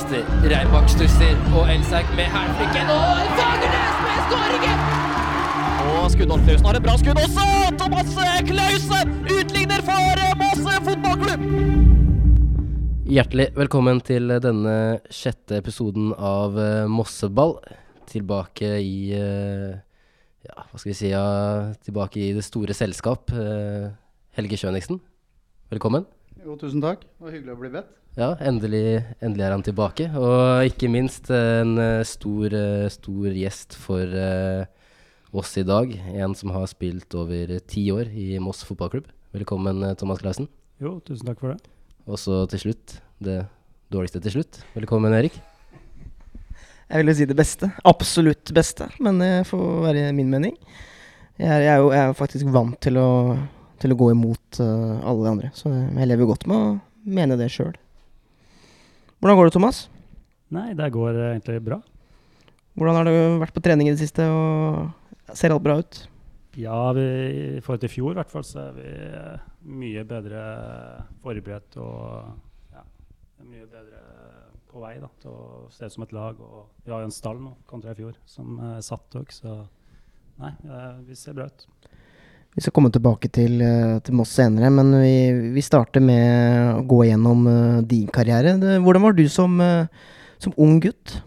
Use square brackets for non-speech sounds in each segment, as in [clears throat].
kaster. Reibak stusser, og Elsaug med hælflikken. Og Fagernes med skåringen! Og Skuddolf Klausen har et bra skudd også! Thomas Klausen utligner for Moss fotballklubb! Hjertelig velkommen til denne sjette episoden av eh, Mosseball. Tilbake i eh, Ja, hva skal vi si? Ja, tilbake i det store selskap. Eh, Helge Schøniksen, velkommen. Jo, tusen takk. Det var hyggelig å bli bedt. Ja, endelig, endelig er han tilbake. Og ikke minst en eh, stor, eh, stor gjest for eh, oss i dag. En som har spilt over ti år i Moss fotballklubb. Velkommen, eh, Thomas Clausen. Jo, tusen takk for det. Og så til slutt, det dårligste til slutt. Velkommen, Erik. Jeg vil jo si det beste. Absolutt beste, men det får være min mening. Jeg er, jeg er jo jeg er jo faktisk vant til å, til å gå imot eh, alle de andre, så jeg lever godt med å mene det sjøl. Hvordan går det, Thomas? Nei, det går eh, egentlig bra. Hvordan har du vært på trening i det siste? og Ser alt bra ut? Ja, vi, i forhold til i fjor i hvert fall, så er vi eh, mye bedre forberedt og ja, mye bedre på vei da, til å se ut som et lag. Og vi har jo en stall nå kontra i fjor som er satt òg, så nei, eh, vi ser bra ut. Vi skal komme tilbake til, eh, til Moss senere, men vi, vi starter med å gå gjennom eh, din karriere. Det, hvordan var du som, eh, som ung gutt?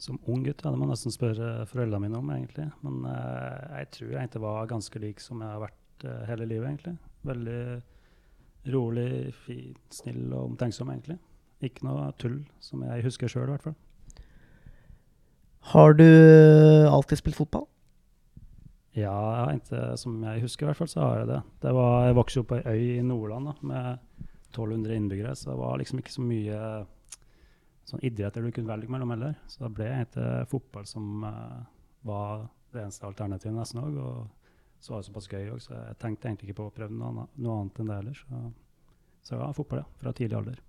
Som ung gutt, ja, det må jeg nesten spørre foreldrene mine om, egentlig. Men uh, jeg tror jeg egentlig var ganske lik som jeg har vært uh, hele livet, egentlig. Veldig rolig, fin, snill og omtenksom, egentlig. Ikke noe tull, som jeg husker sjøl, i hvert fall. Har du alltid spilt fotball? Ja, ikke, som jeg husker, i hvert fall, så har jeg det. det var, jeg vokste opp på ei øy i Nordland da, med 1200 innbyggere, så det var liksom ikke så mye sånn idretter du kunne velge mellom heller. Så da ble egentlig fotball som uh, var det eneste alternativet nesten òg. Og så var det såpass gøy òg, så jeg tenkte egentlig ikke på å prøve noe, annet- noe annet enn det heller. Så, så ja, fotball, ja. Fra tidlig alder.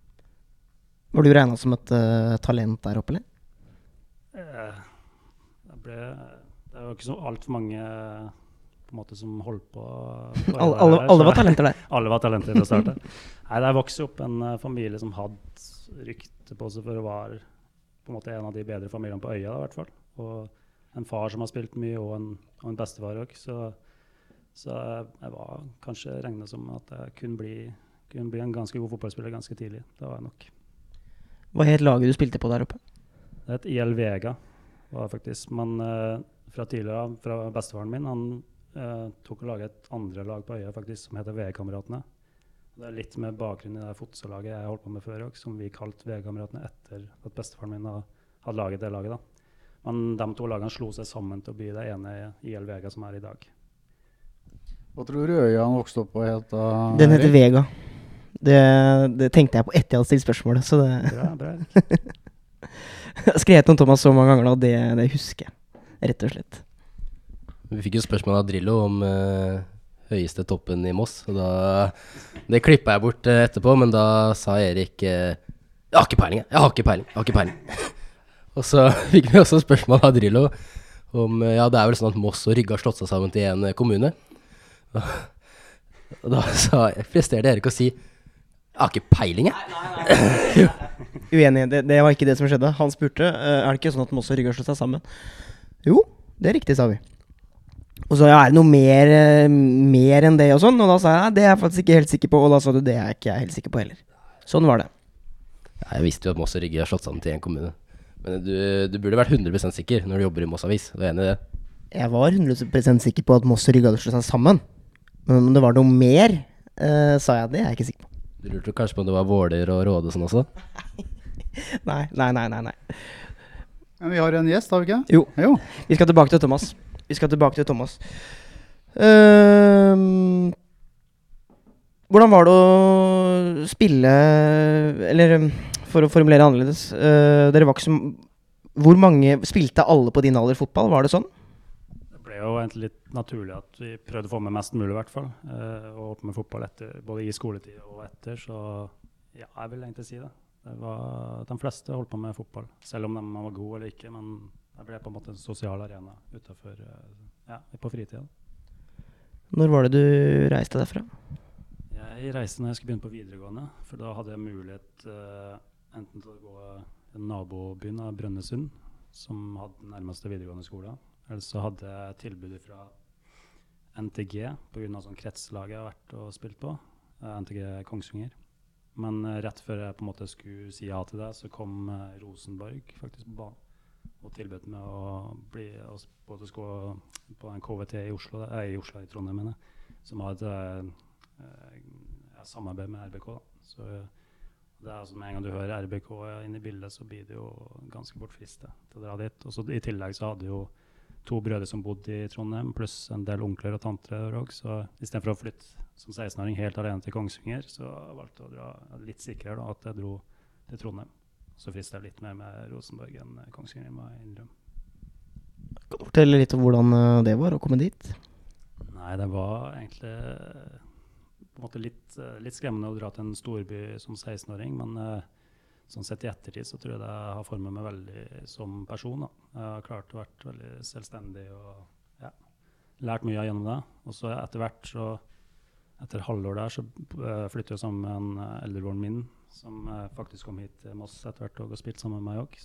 Var du regna som et uh, talent der oppe, eller? Uh, det ble Det var ikke så altfor mange på en måte som holdt på. på Alle, alle, her, alle var talenter der. [laughs] Alle var talenter fra start. Nei, Nei, Der vokste opp en uh, familie som hadde rykte på seg for å være på en måte en av de bedre familiene på øya. Da, i hvert fall. Og en far som har spilt mye, og en, og en bestefar òg. Så, så jeg var kanskje regna som at jeg kunne bli, kunne bli en ganske god fotballspiller ganske tidlig. Det var jeg nok. Hva het laget du spilte på der oppe? Det het IL Vega, var faktisk. Men eh, fra tidligere, av, fra bestefaren min, han eh, tok og laget et andre lag på øya faktisk, som heter VE-kameratene. Det er litt med bakgrunn i det fotsallaget jeg holdt på med før òg, som vi kalte VE-kameratene etter at bestefaren min hadde laget det laget. da. Men de to lagene slo seg sammen til å bli det ene IL Vega som er i dag. Hva tror du øya han vokste opp på het? Den heter Vega. Det, det tenkte jeg på etter jeg hadde stilt spørsmålet. Så det Bra, bra. [laughs] Jeg har skrevet om Thomas så mange ganger nå, det, det husker jeg. Rett og slett. Vi fikk jo spørsmål av Drillo om uh, høyeste toppen i Moss. Og da, det klippa jeg bort uh, etterpå, men da sa Erik uh, Jeg har ikke peiling, jeg. Jeg har ikke peiling. Jeg har ikke peiling. [laughs] og så fikk vi også spørsmål av Drillo om Ja, det er vel sånn at Moss og Rygge har slått seg sammen til én kommune. [laughs] Og da sa, presterte Erik å si Jeg har ikke peiling, jeg. [laughs] Uenig. Det, det var ikke det som skjedde. Han spurte Er det ikke sånn at Moss og Rygge har slått seg sammen. Jo, det er riktig, sa vi. Og så ja, er det noe mer, eh, mer enn det og sånn. Og da sa jeg «Nei, det er jeg faktisk ikke helt sikker på. Og da sa du det er ikke jeg helt sikker på heller. Sånn var det. Ja, Jeg visste jo at Moss og Rygge har slått sammen til én kommune. Men du, du burde vært 100% sikker når du jobber i Moss Avis. Du er enig i det? Jeg var 100% sikker på at Moss og Rygge hadde slått seg sammen. Men om det var noe mer, uh, sa jeg det er jeg ikke sikker på. Du lurte kanskje på om det var Våler og sånn også? [laughs] Nei, nei, nei. nei, nei. Men vi har en gjest, har vi ikke? Jo. jo. Vi skal tilbake til Thomas. Vi skal tilbake til Thomas. Ehm, hvordan var det å spille Eller um, for å formulere annerledes uh, Dere var ikke som Hvor mange Spilte alle på din alder fotball? Var det sånn? Det ble jo egentlig litt naturlig at vi prøvde å få med mest mulig, i hvert fall. Uh, og holdt med fotball etter, både i skoletid og etter, så ja, jeg vil egentlig si det. Var, de fleste holdt på med fotball, selv om de var gode eller ikke. Men det ble på en måte en sosial arena utenfor, eh, ja, på fritida. Når var det du reiste derfra? Jeg reiste når jeg skulle begynne på videregående, for da hadde jeg mulighet uh, enten til å gå nabobyen av Brønnøysund, som hadde den nærmeste videregående skolen. Eller så hadde jeg tilbud fra NTG pga. sånn kretslaget jeg har vært og spilt på. Uh, NTG Kongsvinger. Men eh, rett før jeg på en måte skulle si ja til det, så kom eh, Rosenborg faktisk på banen og tilbød meg å bli både gå på en KVT i Oslo, eh, i Oslo i Trondheim, mener som har et eh, eh, samarbeid med RBK. Da. Så det er altså Med en gang du hører RBK inn i bildet, så blir det jo ganske bortfristet til å dra dit. Og så I tillegg så hadde jo to brødre som bodde i Trondheim, pluss en del onkler og tanter òg. Så istedenfor å flytte som 16-åring helt alene til Kongsvinger, så valgte jeg å dra litt sikrere da, at jeg dro til Trondheim. Så frista jeg litt mer med Rosenborg enn Kongsvinger, må jeg innrømme. Kan du fortelle litt om hvordan eh, det var å komme dit? Nei, det var egentlig eh, på en måte litt, eh, litt skremmende å dra til en storby som 16-åring, men sånn sett i ettertid så tror jeg det har formet meg veldig som person. Da. Jeg har klart å være veldig selvstendig og ja, lært mye gjennom det. Og så etter hvert, så etter halvår der, så uh, flytter jeg sammen med en uh, eldrebroren min, som eh, faktisk kom hit til Moss etter hvert og har spilt sammen med meg òg.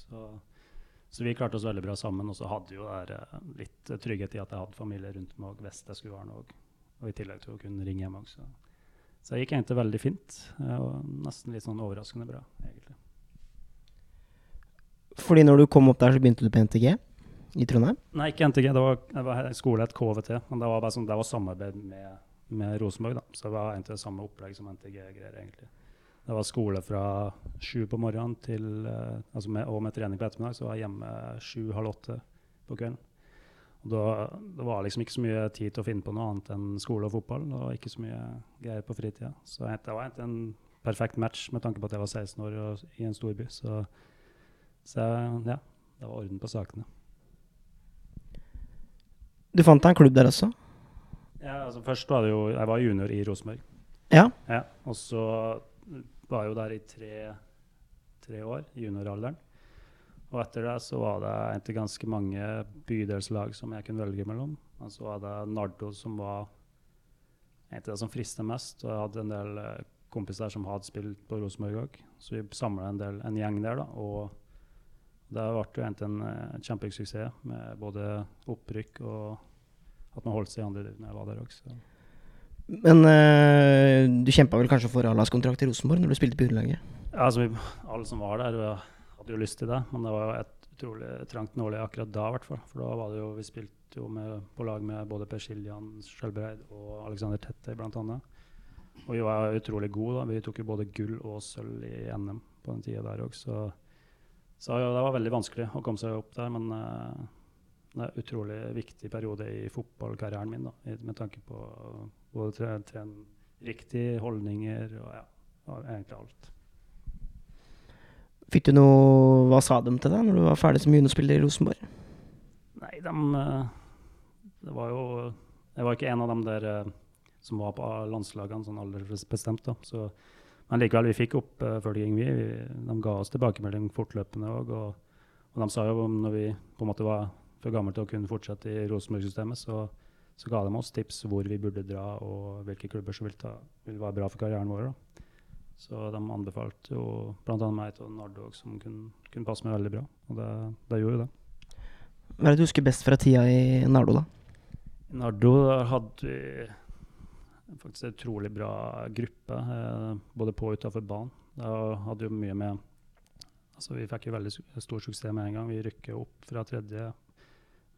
Så, vi klarte oss veldig bra sammen. Og så hadde jo der, eh, litt eh, trygghet i at jeg hadde familie rundt meg og hvis jeg skulle være noe. Og i tillegg til å kunne ringe hjem òg. Så. så det gikk egentlig veldig fint. eh, Og nesten litt sånn overraskende bra, egentlig. Fordi når du kom opp der, så begynte du på NTG i Trondheim? Nei, ikke NTG. Det var, det var skole et KVT. Men det var, bare sånn, det var samarbeid med, med Rosenborg. da. Så det var egentlig det samme opplegg som NTG-greier, egentlig. Det var skole fra sju på morgenen til, eh, altså med, og med trening på ettermiddag, så var jeg hjemme sju-halv åtte på kvelden. Og da, det var liksom ikke så mye tid til å finne på noe annet enn skole og fotball. Og ikke så mye greier på fritida. Så det var egentlig en perfekt match med tanke på at jeg var 16 år og i en storby. Så, så ja, det var orden på sakene. Du fant deg en klubb der også? Ja, altså Først var det jo Jeg var junior i Rosenborg. Ja. Ja, og så var jeg jo der i tre, tre år, junioralderen. Og etter det så var det egentlig ganske mange bydelslag som jeg kunne velge mellom. Og så var det Nardo som var egentlig det som frista mest. Og jeg hadde en del eh, kompiser som hadde spilt på Rosenborg òg, så vi samla en, del- en gjeng der. da, og det ble jo en eh, kjempesuksess med både opprykk og at man holdt seg i andre når jeg var der også. Men eh, du kjempa vel kanskje for A-lagskontrakt i Rosenborg når du spilte på juniorlaget? Ja, altså, vi, alle som var der, eh, hadde jo lyst til det, men det var jo et utrolig trangt nåløye akkurat da, i hvert fall. For da var det jo Vi spilte jo med, på lag med både Per Siljan Skjelbreid og Alexander Tette, blant annet. Og vi var utrolig gode, da. Vi tok jo både gull og sølv i NM på den tida der òg, så, så det var veldig vanskelig å komme seg opp der. Men eh, det er en utrolig viktig periode i fotballkarrieren min, da, med tanke på både tre- trene riktige holdninger og ja, egentlig alt. Fikk du noe Hva sa de til deg når du var ferdig som juniorspiller i Rosenborg? Nei, de eh, Det var jo Jeg var ikke en av dem der eh, som var på landslagene sånn aldersbestemt. da. Så, men likevel, vi fikk oppfølging, vi. De ga oss tilbakemelding fortløpende òg. Og, og de sa jo om når vi på en måte var for gamle til å kunne fortsette i Rosenborg-systemet, så, så ga de oss tips hvor vi burde dra, og hvilke klubber som ville, ta, ville være bra for karrieren vår. da. Så de anbefalte jo bl.a. meg til Nardo, som kunne, kunne passe meg veldig bra. Og det, det gjorde jo det. Hva er det du husker best fra tida i Nardo, da? Nardo hadde faktisk en utrolig bra gruppe, eh, både på og utenfor banen. Da hadde jo mye med Altså, vi fikk jo veldig stor suksess med en gang. Vi rykket opp fra tredje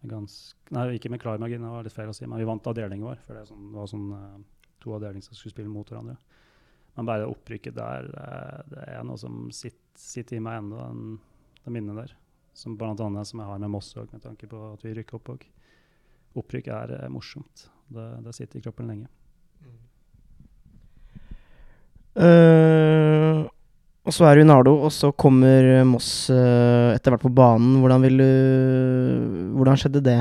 ganske Nei, ikke med klar margin, det var litt feil å si, men vi vant avdelingen vår. For det, sånn, det var sånn eh, to avdelinger som skulle spille mot hverandre. Men bare opprykket der, det, det er noe som sitter, sitter i meg ennå, det minnet der. Som bl.a. som jeg har med Moss òg, med tanke på at vi rykker opp òg. Opprykk er eh, morsomt. Det, det sitter i kroppen lenge. Eh, og så er Nardo, og så kommer Moss uh, etter hvert på banen. Hvordan vil du Hvordan skjedde det?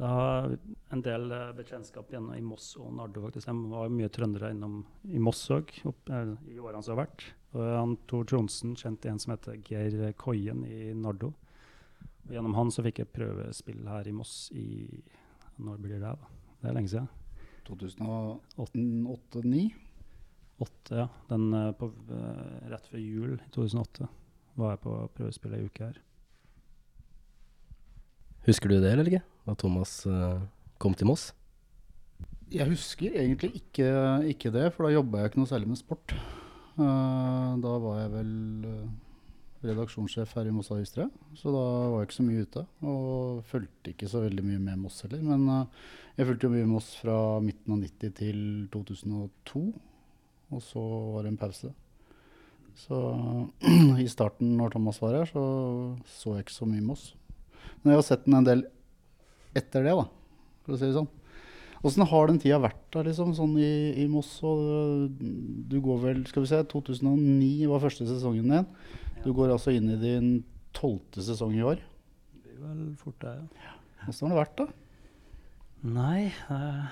Har en del uh, bekjentskap igjen i Moss og Nardo. faktisk. De var mye trøndere innom i Moss òg i årene som har vært. Og han Tor Tronsen kjente en som heter Geir Koien i Nardo. Og gjennom han så fikk jeg prøvespill her i Moss i Når blir det? da? Det er lenge siden. 2008-2009. Åtte, ja. Den eh, på, eh, rett før jul i 2008. var jeg på prøvespill ei uke her. Husker du det, eller ikke? Da Thomas eh, kom til Moss? Jeg husker egentlig ikke, ikke det, for da jobba jeg ikke noe særlig med sport. Eh, da var jeg vel redaksjonssjef her i Moss Avistre. Så da var jeg ikke så mye ute. Og fulgte ikke så veldig mye med Moss heller. Men jeg fulgte jo mye med Moss fra midten av 90 til 2002. Og så var det en pause. Så [clears throat] i starten, når Thomas var her, så så jeg ikke så mye Moss. Men jeg har sett den en del etter det, da, for å si det sånn. Åssen har den tida vært da, liksom, sånn i, i Moss? Og du går vel, skal vi se, 2009 var første sesongen din. Du går altså inn i din tolvte sesong i år. Det blir vel fort det, ja. Åssen har det vært, da? Nei, eh,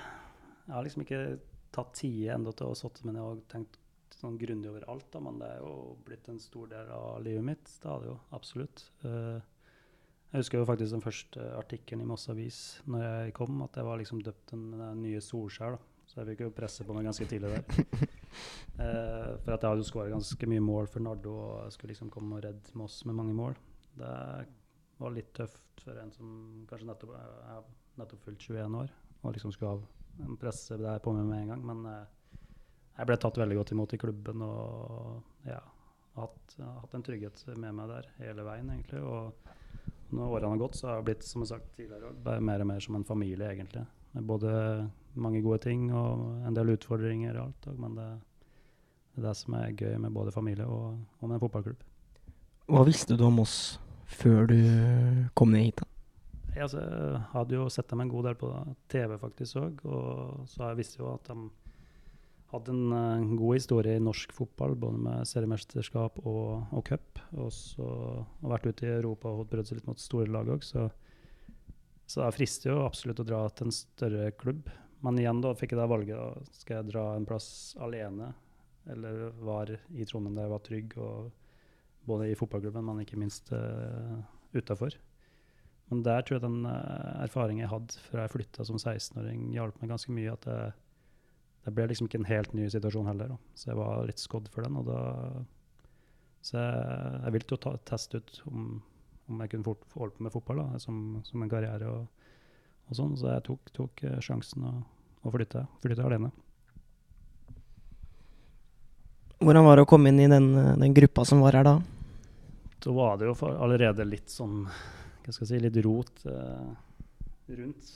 jeg har liksom ikke tatt tid enda til å sitte med ned og tenkt sånn grundig over alt, da, men det er jo blitt en stor del av livet mitt. Det er det jo absolutt. Uh, jeg husker jo faktisk den første artikkelen i Moss Avis når jeg kom, at jeg var liksom døpt den, den nye Solskjær. da. Så jeg fikk jo presse på meg ganske tidlig der. uh, [laughs] for at jeg hadde jo skåret ganske mye mål for Nardo, og jeg skulle liksom komme og redde Moss med mange mål. Det var litt tøft for en som kanskje nettopp jeg nettopp fylt 21 år, og liksom skulle ha presse der på meg med en gang. Men eh, jeg ble tatt veldig godt imot i klubben og ja, hatt, hatt en trygghet med meg der hele veien, egentlig. Og når årene har gått, så har jeg blitt som jeg sagt tidligere, bare mer og mer som en familie, egentlig. Med både mange gode ting og en del utfordringer og alt. Men det, det er det som er gøy med både familie og, og med en fotballklubb. Hva visste du om oss før du kom ned hit? da? Jeg hadde jo sett dem en god del på TV faktisk òg, og så jeg visste jo at de hadde en eh, god historie i norsk fotball, både med seriemesterskap og, og cup. Og så har vært ute i Europa og prøvd seg litt mot store lag òg, så, så det frister jo absolutt å dra til en større klubb. Men igjen da fikk jeg det valget. da, Skal jeg dra en plass alene, eller var i Trondheim der jeg var trygg, og både i fotballklubben, men ikke minst uh, utafor. Men der tror jeg den uh, erfaringen jeg hadde fra jeg flytta som 16-åring, hjalp meg ganske mye. At det, det ble liksom ikke en helt ny situasjon heller. Da. Så jeg var litt skodd for den. Og da, så jeg, jeg ville jo ta, teste ut om, om jeg kunne fort, holde på med fotball da, som, som en karriere. Og, og sånn. Så jeg tok, tok eh, sjansen og, og flytta, flytta alene. Hvordan var det å komme inn i den, den gruppa som var her da? Da var det jo allerede litt sånn hva skal jeg si, litt rot eh, rundt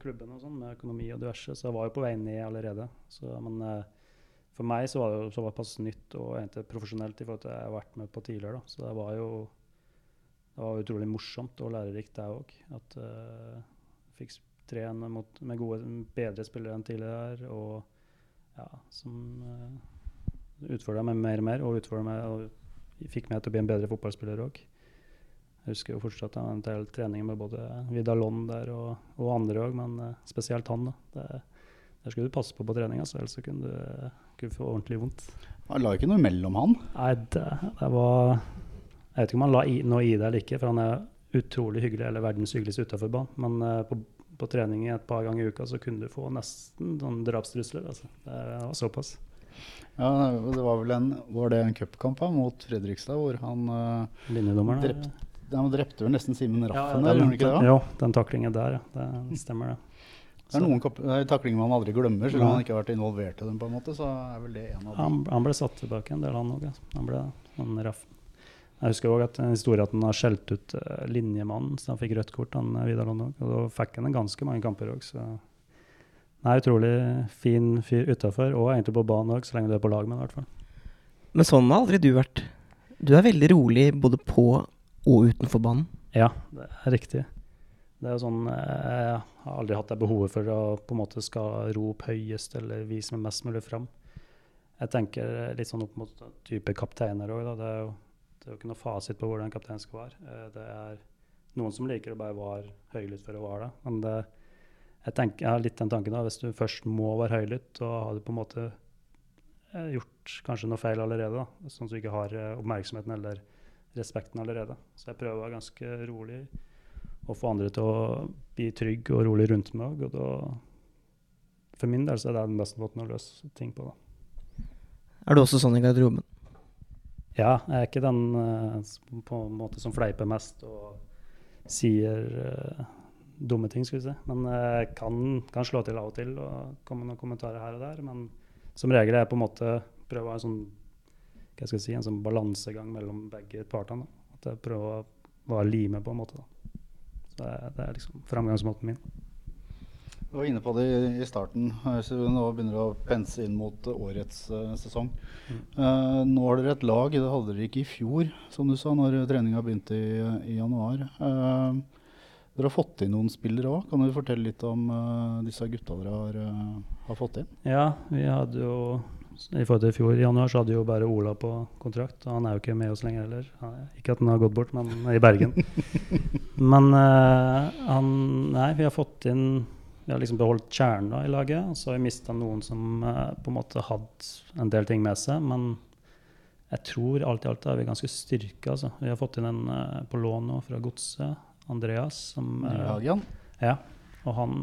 klubben og sånn, med økonomi og diverse. Så jeg var jo på vei ned allerede. Så, men eh, for meg så var det jo såpass nytt og egentlig profesjonelt i forhold til det jeg har vært med på tidligere. Da. Så det var jo det var utrolig morsomt og lærerikt, det òg. At jeg fikk trene mot, med gode, bedre spillere enn tidligere. Og ja, som uh, utfordra meg mer og mer, og meg og fikk meg til å bli en bedre fotballspiller òg. Jeg husker jo fortsatt en del treninger med både Vidar Lond der og, og andre òg, men uh, spesielt han. da. Det, der skulle du passe på på trening, altså, ellers kunne du kunne få ordentlig vondt. Han la ikke noe mellom han. Nei, det, det var Jeg vet ikke om han la i, noe i det eller ikke, for han er utrolig hyggelig, eller verdens hyggeligste utafor banen. Men uh, på, på trening et par ganger i uka så kunne du få nesten sånn drapstrusler. Altså. Det var såpass. Ja, det var vel en Var det en cupkamp mot Fredrikstad hvor han uh, Linjedommeren. Drept. Han drepte vel nesten Simen Ja, Raffen den, der, gjorde han ikke det? da? Jo, den taklingen der, ja. Det stemmer, det. Det er noen er taklinger man aldri glemmer, selv om han ikke har vært involvert i dem. på en måte, så er vel det en av dem. Han, han ble satt tilbake en del, han òg. Han ble han Raffen. Jeg husker òg at en historie at han har skjelt ut uh, linjemannen, så han fikk rødt kort, han eh, Vidar Lund. Og da fikk han ganske mange kamper òg, så Nei, utrolig fin fyr utafor, og egentlig på banen òg, så lenge du er på lag med ham, i hvert fall. Men sånn har aldri du vært. Du er veldig rolig både på og utenfor banen. Ja, det er riktig. Det er jo sånn eh, Jeg har aldri hatt det behovet for å på en måte skal rope høyest eller vise meg mest mulig fram. Jeg tenker litt sånn opp mot type kapteiner òg. Det, er jo- det er jo ikke noe fasit på hvordan en kaptein skal være. Eh, Det er noen som liker å bare være høylytt for å være det. Men det, jeg, tenker, jeg har litt den tanken da, hvis du først må være høylytt, og har du på en måte eh, gjort kanskje noe feil allerede. da, Sånn at du ikke har oppmerksomheten eller respekten allerede. Så jeg prøver å være ganske rolig og få andre til å bli trygg og rolig rundt meg. Og da, for min del så er det den beste måten å løse ting på. da. Er du også sånn i garderoben? Ja, jeg er ikke den eh, på en måte som fleiper mest og sier uh, dumme ting, skal vi si. Men jeg kan, kan slå til av og til og komme med noen kommentarer her og der. Men som regel er jeg på en måte prøver å ha en sånn hva skal jeg si, en sånn balansegang mellom begge partene. da. At jeg prøver å være lime på en måte. da. Så det er, det er liksom framgangsmåten min. Du var inne på det i, starten. Hvis Så vi nå begynner å pense inn mot eh, årets uh, sesong. Eh, nå har dere et lag. Det hadde dere ikke i fjor, som du sa, når treninga begynte i, i januar. Uh, dere har fått inn noen spillere òg. Kan du fortelle litt om eh, disse gutta dere har, eh, har fått inn? Ja, vi hadde jo I forhold til i fjor, i januar, så hadde jo bare Ola på kontrakt. Og han er jo ikke med oss lenger heller. Er- Ikke at han har gått bort, men i Bergen. [laughs] men uh, han Nei, vi har fått inn Vi har liksom beholdt kjerna i laget. Så har vi mista noen som uh, på en måte hadde en del ting med seg. Men jeg tror alt i alt er vi ganske styrka. Altså. Vi har fått inn en uh, på lån nå fra Godset, Andreas. Som, uh, ja, og han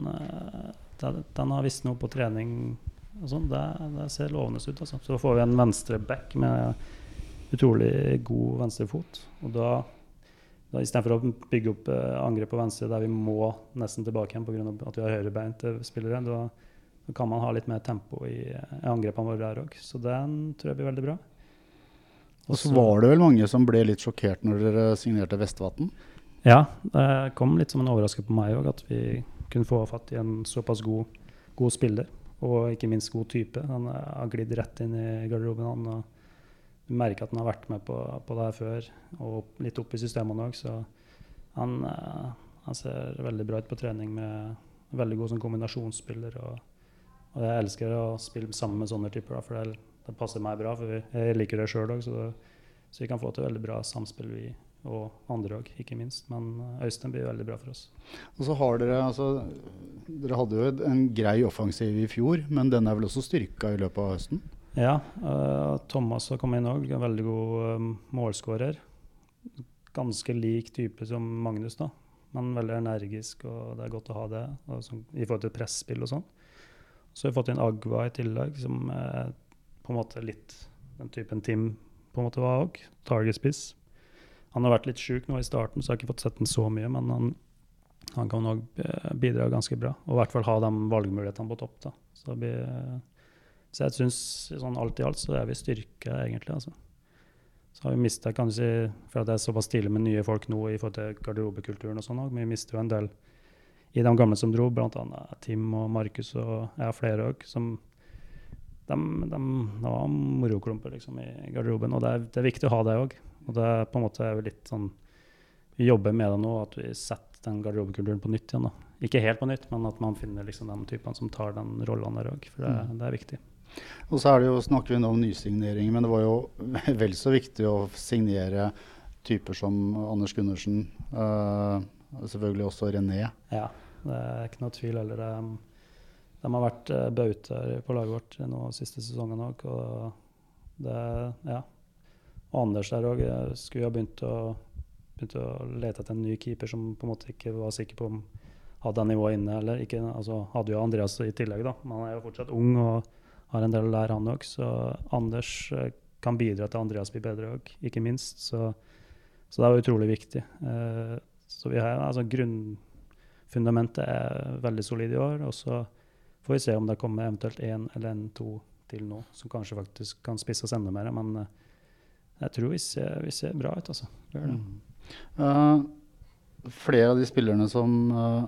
den, den har visst noe på trening sånn. Det, det ser lovende ut. Altså. Så får vi en venstre back med utrolig god venstrefot. Og da, da istedenfor å bygge opp eh, angrep på venstre der vi må nesten tilbake igjen pga. at vi har høyrebeinte spillere, da, da kan man ha litt mer tempo i, i angrepene våre der òg. Så den tror jeg blir veldig bra. Og så var det vel mange som ble litt sjokkert når dere signerte Vestvatn? Ja, det kom litt som en overraskelse på meg òg, at vi kunne få fatt i en såpass god, god spiller. Og ikke minst god type. Han har glidd rett inn i garderoben. Han, og du merker at han har vært med på, på det her før, og litt opp i systemene òg. Så han, eh, han ser veldig bra ut på trening med veldig god sånn kombinasjonsspiller. Og, og jeg elsker å spille sammen med sånne typer, for det, det passer meg bra. For jeg liker det sjøl òg, så, så vi kan få til veldig bra samspill, vi og andre òg, ikke minst. Men eh, Øystein blir veldig bra for oss. Og så har dere altså Dere hadde jo en grei offensiv i fjor, men den er vel også styrka i løpet av høsten? Ja, Uh, Thomas har kommet inn òg. Veldig god um, målskårer. Ganske lik type som Magnus, da. Men veldig energisk, og det er godt å ha det sånn, i forhold til presspill og sånn. Så har vi fått inn Agva i tillegg, som er på en måte litt den typen Tim på en måte var òg. Target-spiss. Han har vært litt sjuk nå i starten, så jeg har ikke fått sett den så mye, men han, han kan òg bidra ganske bra. Og i hvert fall ha de valgmulighetene på topp. da. Så, blir, så jeg syns sånn alt i alt så er vi styrke, egentlig. altså. Så har vi mista, kan du si, for at det er såpass tidlig med nye folk nå i forhold til garderobekulturen og sånn òg, men vi mister jo en del i de gamle som dro, bl.a. Tim og Markus og jeg og flere òg, som de, de, de var moroklumper liksom, i garderoben. Og det er, det er viktig å ha det òg. Og det er på en måte litt sånn Vi jobber med det nå, at vi setter den garderobekulturen på nytt igjen. da. Ikke helt på nytt, men at man finner liksom de typene som tar den rollen der òg. For det, det er viktig. Og så det jo, snakker vi nå om nysignering, men det var jo [laughs] vel så viktig å signere typer som Anders Gundersen. Uh, selvfølgelig også René. Ja, det er ikke noe tvil heller. De, de har vært uh, bautaer på laget vårt nå siste sesongen òg. Og det Ja. Og Anders der òg skulle ha begynt å, begynt å lete etter en ny keeper som på en måte ikke var sikker på om hadde nivået inne eller ikke. Altså hadde jo Andreas i tillegg, da. Men han er jo fortsatt ung og har en del å lære, han òg. Så Anders eh, kan bidra til at Andreas blir bedre òg, ikke minst. Så, så det er utrolig viktig. Eh, så vi har altså grunnfundamentet er veldig solid i år. Og så får vi se om det kommer eventuelt én eller en to til nå, som kanskje faktisk kan spisses enda mer. Men eh, jeg tror vi ser, vi ser bra ut, altså. Eh, flere av de spillerne som uh,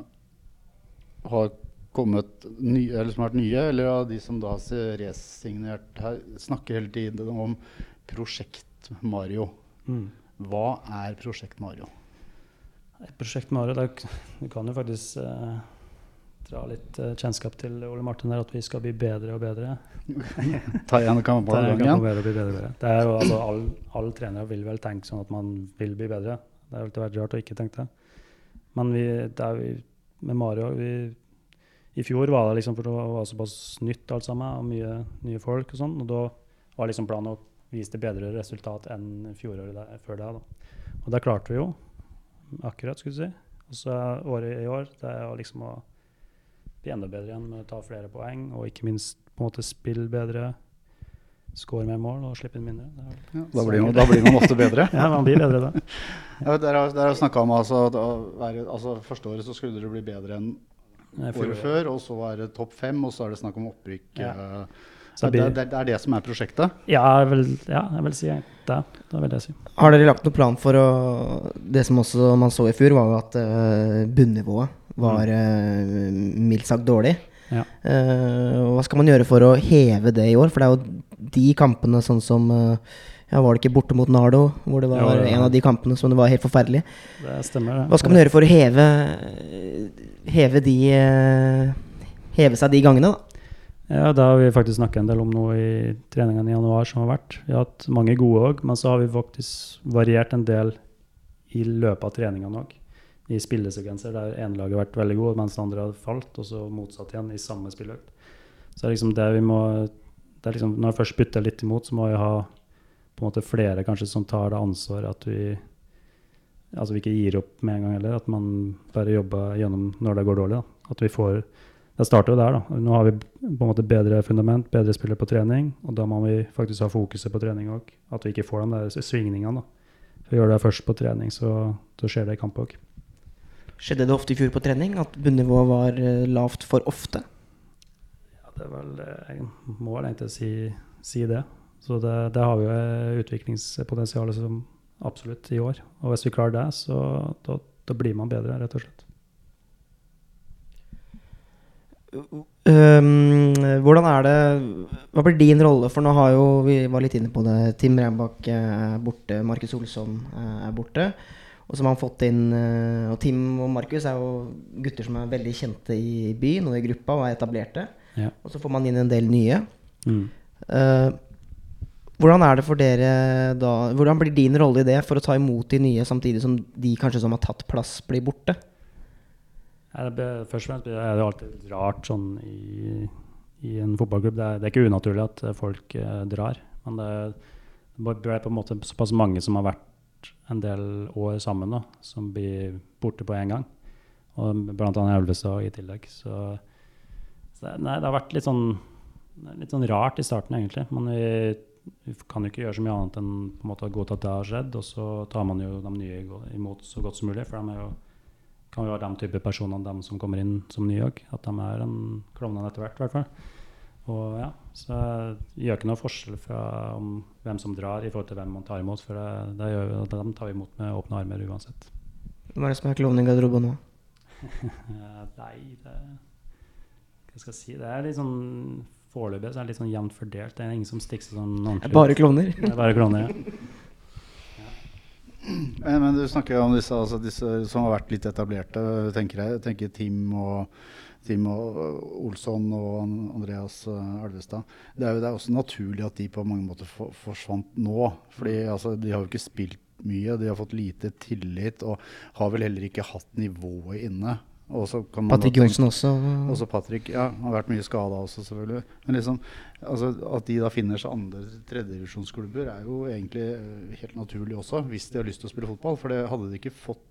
har kommet nye, eller som har vært nye, eller av de som da har resignert her, snakker hele tiden om Prosjekt Mario. Mm. Hva er Prosjekt Mario? Prosjekt Mario, det, du kan jo faktisk eh, dra litt uh, kjennskap til Ole Martin der, at vi skal bli bedre og bedre. [laughs] Ta igjen kampen er, kan gangen. bedre og bli bedre, og bedre. Det er jo, altså, all, alle trenere vil vel tenke sånn at man vil bli bedre. Det har alltid vært rart å ikke tenke det. Men vi, det er vi, med Mario vi, I fjor var det liksom for det var såpass nytt alt sammen, og mye nye folk og sånn. Og da var liksom planen å vise det bedre resultat enn fjoråret der, før det. Da. Og det klarte vi jo. Akkurat, skulle du si. Og så er året i år det er liksom å bli enda bedre igjen med å ta flere poeng, og ikke minst på en måte spille bedre. Skåre mer mål og slippe inn mindre. Det er, Ja, da, blir man, da blir man ofte bedre. [laughs] ja, man blir bedre da. [laughs] Ja, dere har, dere har snakka om altså, at altså, Første året så skulle dere bli bedre enn året før, og så er det topp fem, og så er det snakk om opprykk. Ja. eh, Så det, er- det, det er det som er prosjektet? ja, jeg vil, ja, jeg vil si det. Det vil jeg si. Har dere lagt noen plan for å Det som også man så i fjor, var jo at uh, bunnivået var eh, mildt sagt dårlig. Ja. Uh, hva skal man gjøre for å heve det i år? For det er jo de kampene sånn som uh, Ja, var det ikke borte mot Nardo, hvor det var Jo, ja. en av de kampene som det var helt forferdelig? Det stemmer, det. Hva skal man gjøre for å heve Heve de uh, Heve seg de gangene, da? Ja, det har vi faktisk snakket en del om nå i treningene i januar som har vært. Vi har hatt mange gode òg, men så har vi faktisk variert en del i løpet av treningene òg. I spillesekvenser der ene laget har vært veldig god, mens det andre har falt, og så motsatt igjen i samme spilløkt. Så liksom det vi må det liksom, Når jeg først bytter litt imot, så må vi ha på en måte flere kanskje som tar det ansvaret at vi altså vi ikke gir opp med en gang heller. At man bare jobber gjennom når det går dårlig. Da. At vi får Det starter jo der, da. Nå har vi på en måte bedre fundament, bedre spillere på trening. Og da må vi faktisk ha fokuset på trening òg. At vi ikke får de der svingningene. da. For gjør det først på trening, så, så skjer det i kamp òg. Skjedde det ofte i fjor på trening at bunnivået var eh, lavt for ofte? Ja, det er vel eh, Jeg må vel egentlig si, si det. Så det, det har vi jo utviklingspotensialet utviklingspotensial som absolutt i år. Og hvis vi klarer det, så da, da blir man bedre, rett og slett. Um, hvordan er det Hva blir din rolle? For nå har jo Vi var litt inne på det. Tim Reinbakk er borte. Markus Olsson eh, er borte. Og så har man fått inn eh, Og Tim og Markus er jo gutter som er veldig kjente i byen og i gruppa og er etablerte. Ja. Og så får man inn en del nye. Mm. Uh, hvordan er det for dere da Hvordan blir din rolle i det for å ta imot de nye, samtidig som de kanskje som har tatt plass, blir borte? Ja, det ble- først og fremst er det alltid rart sånn i, i en fotballklubb. Det er, det er ikke unaturlig at folk eh, drar. Men det, det ble på en måte såpass mange som har vært en del år sammen, da, som blir borte på en gang. Og blant annet Elvestad i tillegg. Så, så nei, det har vært litt sånn, litt sånn rart i starten, egentlig. Men vi, vi kan jo ikke gjøre så mye annet enn på en måte å godta at det har skjedd. Og så tar man jo de nye imot så godt som mulig. For de jo kan jo være de type personene de som kommer inn som nye òg. At de er en klovnene etter hvert, i hvert fall. Og ja, så det gjør ikke noe forskjell fra om hvem som drar i forhold til hvem man tar imot. For det, det gjør dem tar vi imot med åpne armer uansett. Hvem er det som er klovnen i garderoben nå? [laughs] Nei, det Hva skal jeg si? Det er litt sånn Foreløpig så er det litt sånn jevnt fordelt. Det er ingen som stikker seg sånn ordentlig Bare ut. klovner? Det er bare klovner, ja. Men, men du snakker jo om disse, altså disse som har vært litt etablerte. tenker jeg tenker Tim og, Tim Olsson og Andreas Elvestad. Det er jo det er også naturlig at de på mange måter for, forsvant nå. fordi altså, De har jo ikke spilt mye, de har fått lite tillit og har vel heller ikke hatt nivået inne. Og så kan man Patrick Johnsen også. også Patrick ja, har vært mye skada også, selvfølgelig. Men liksom, altså, at de da finner seg andre tredjedivisjonsklubber, er jo egentlig eh, helt naturlig også, hvis de har lyst til å spille fotball. For det hadde de ikke fått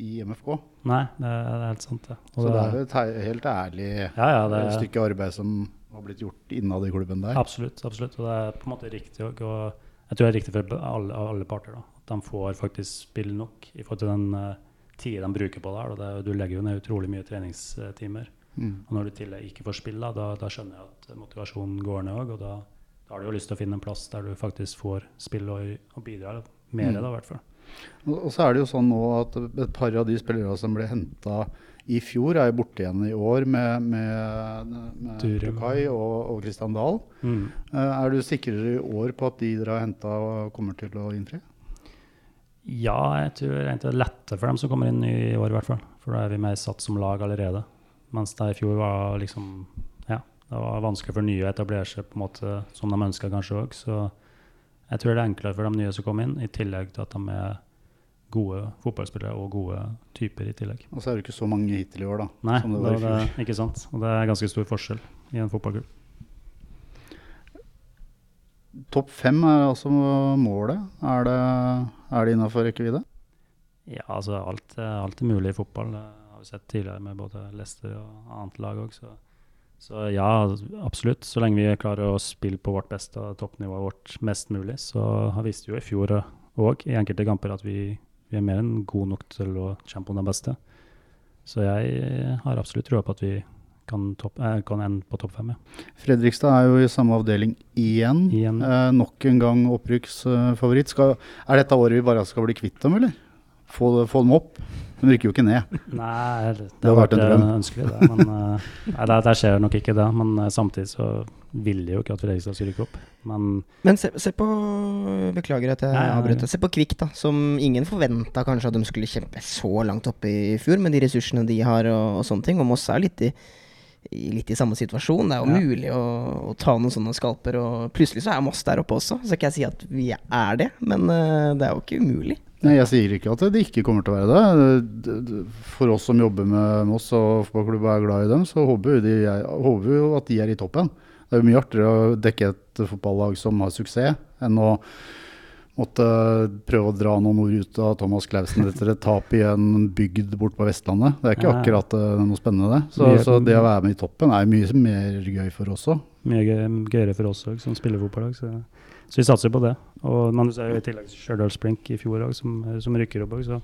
i MFK. Nei, det er, helt sant, Ja. Så det er jo et helt ærlig ja, ja, det, stykke arbeid som har blitt gjort innad i klubben der. Absolutt. absolutt, Og det er på en måte riktig. Og jeg tror det er riktig for alle, alle parter. da, At de får faktisk spille nok i forhold til den uh, tida de bruker på det. her, det, Du legger jo ned utrolig mye treningstimer. Mm. Og når du tillegg ikke får spille, da, da, da skjønner jeg at motivasjonen går ned òg. Og da, da har du jo lyst til å finne en plass der du faktisk får spille og, og bidra mer, Mm. da, i hvert fall. Og, så er det jo sånn nå at et par av de spillerne som ble henta i fjor, er jo borte igjen i år med, med, med Turum. Og, og Christian Dahl. Mm. Eh, er du sikrere i år på at de dere har henta, kommer til å innfri? Ja, jeg tror det er lettere for dem som kommer inn i år, i hvert fall. For da er vi mer satt som lag allerede. Mens det i fjor var liksom Ja, det var vanskelig for nye å etablere seg på en måte som de ønska kanskje òg. Så jeg tror det er enklere for de nye som kommer inn, i tillegg til at de er gode fotballspillere og gode typer i tillegg. Og så er det ikke så mange hittil i år, da. Nei, som det var det, ikke sant. Og det er ganske stor forskjell i en fotballklubb. Topp fem er altså målet. Er det, er det innafor rekkevidde? Ja, altså alt, alt er mulig i fotball. Det har vi sett tidligere med både Leicester og annet lag òg, så Så ja, absolutt. Så lenge vi klarer å spille på vårt beste og toppnivået vårt mest mulig, så har vi jo i fjor òg i enkelte kamper at vi, vi er mer enn gode nok til å kjempe om det beste. Så jeg har absolutt trua på at vi kan, topp, eh, kan ende på topp fem. Ja. Fredrikstad er jo i samme avdeling igjen. Igjen. Eh, nok en gang opprykksfavoritt. Eh, er dette året vi bare skal bli kvitt dem, eller? Få, få dem opp? De rykker jo ikke ned. Nei, det, Det har vært en eh, drøm. ønskelig, det. Men eh, [laughs] nei, der, der skjer nok ikke det. Men eh, samtidig så vil de jo ikke at Fredrikstad skulle rykke opp. Men Men se, se på Beklager at jeg Nei, avbrøt. Se på Kvikk, da. Som ingen forventa kanskje at de skulle kjempe så langt oppe i fjor, med de ressursene de har og, og sånne ting. Og Moss er litt i, litt i samme situasjon. Det er jo Ja. mulig å, å ta noen sånne skalper, og plutselig så er Moss der oppe også. Så kan jeg si at vi er det, men eh, det er jo ikke umulig. Nei, Jeg sier ikke at det ikke kommer til å være det. For oss som jobber med Moss og fotballklubben er glad i dem, så håper vi, de, er, håper jo at de er i toppen. Det er jo mye artigere å dekke et fotballag som har suksess, enn å måtte prøve å dra noen ord ut av Thomas Clausen etter et tap i en bygd bort på Vestlandet. Det er ikke akkurat eh, noe spennende, det. Så, så det å være med i toppen er mye mer gøy for oss òg. mye gøy, gøyere for oss òg, som spiller fotballag. Så, så vi satser på det. Og men du ser jo i tillegg Stjørdals Blink i fjor òg, som, som rykker opp òg. Så,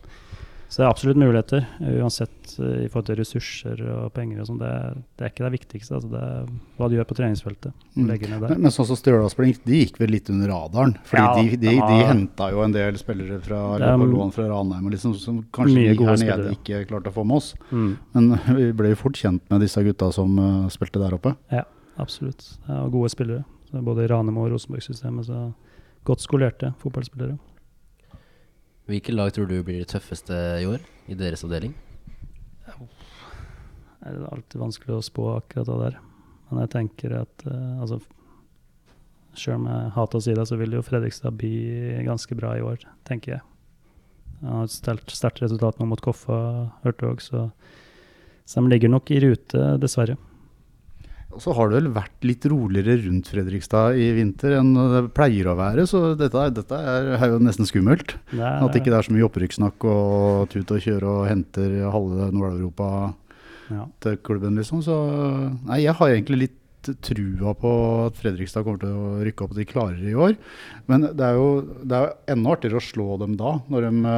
så det er absolutt muligheter, eh, uansett eh, i forhold til ressurser og penger og sånn. Det, det er ikke det viktigste. Altså det er hva du gjør på treningsfeltet. Mm. Men, men sånn som Stjørdalsblink, de gikk vel litt under radaren. Fordi Ja, de, de, de de, henta jo en del spillere fra, lån fra Ranheim liksom, som kanskje de her nede ikke klarte å få med oss. Mm. Men [laughs] vi ble jo fort kjent med disse gutta som uh, spilte der oppe. Ja, Absolutt. Ja, og gode spillere. Så både i Ranheim og Rosenborg-systemet. Så godt skolerte fotballspillere. Hvilke lag tror du blir det tøffeste i år, i deres avdeling? Det er alltid vanskelig å spå akkurat det der. Men jeg tenker at uh, altså Sjøl om jeg hater å si det, så vil jo Fredrikstad bli ganske bra i år, tenker jeg. Han har et sterkt, resultat nå mot Koffa, hørte òg, så, så de ligger nok i rute, dessverre. Og så har det vel vært litt roligere rundt Fredrikstad i vinter enn det pleier å være, så dette, dette er, er jo nesten skummelt. Det er, At ikke det er så mye opprykkssnakk og tut og kjøre og henter halve Nord-Europa ja. til klubben, liksom. Så nei, jeg har egentlig litt trua på at Fredrikstad kommer til å rykke opp, at de klarer i år. Men det er jo det er enda artigere å slå dem da, når de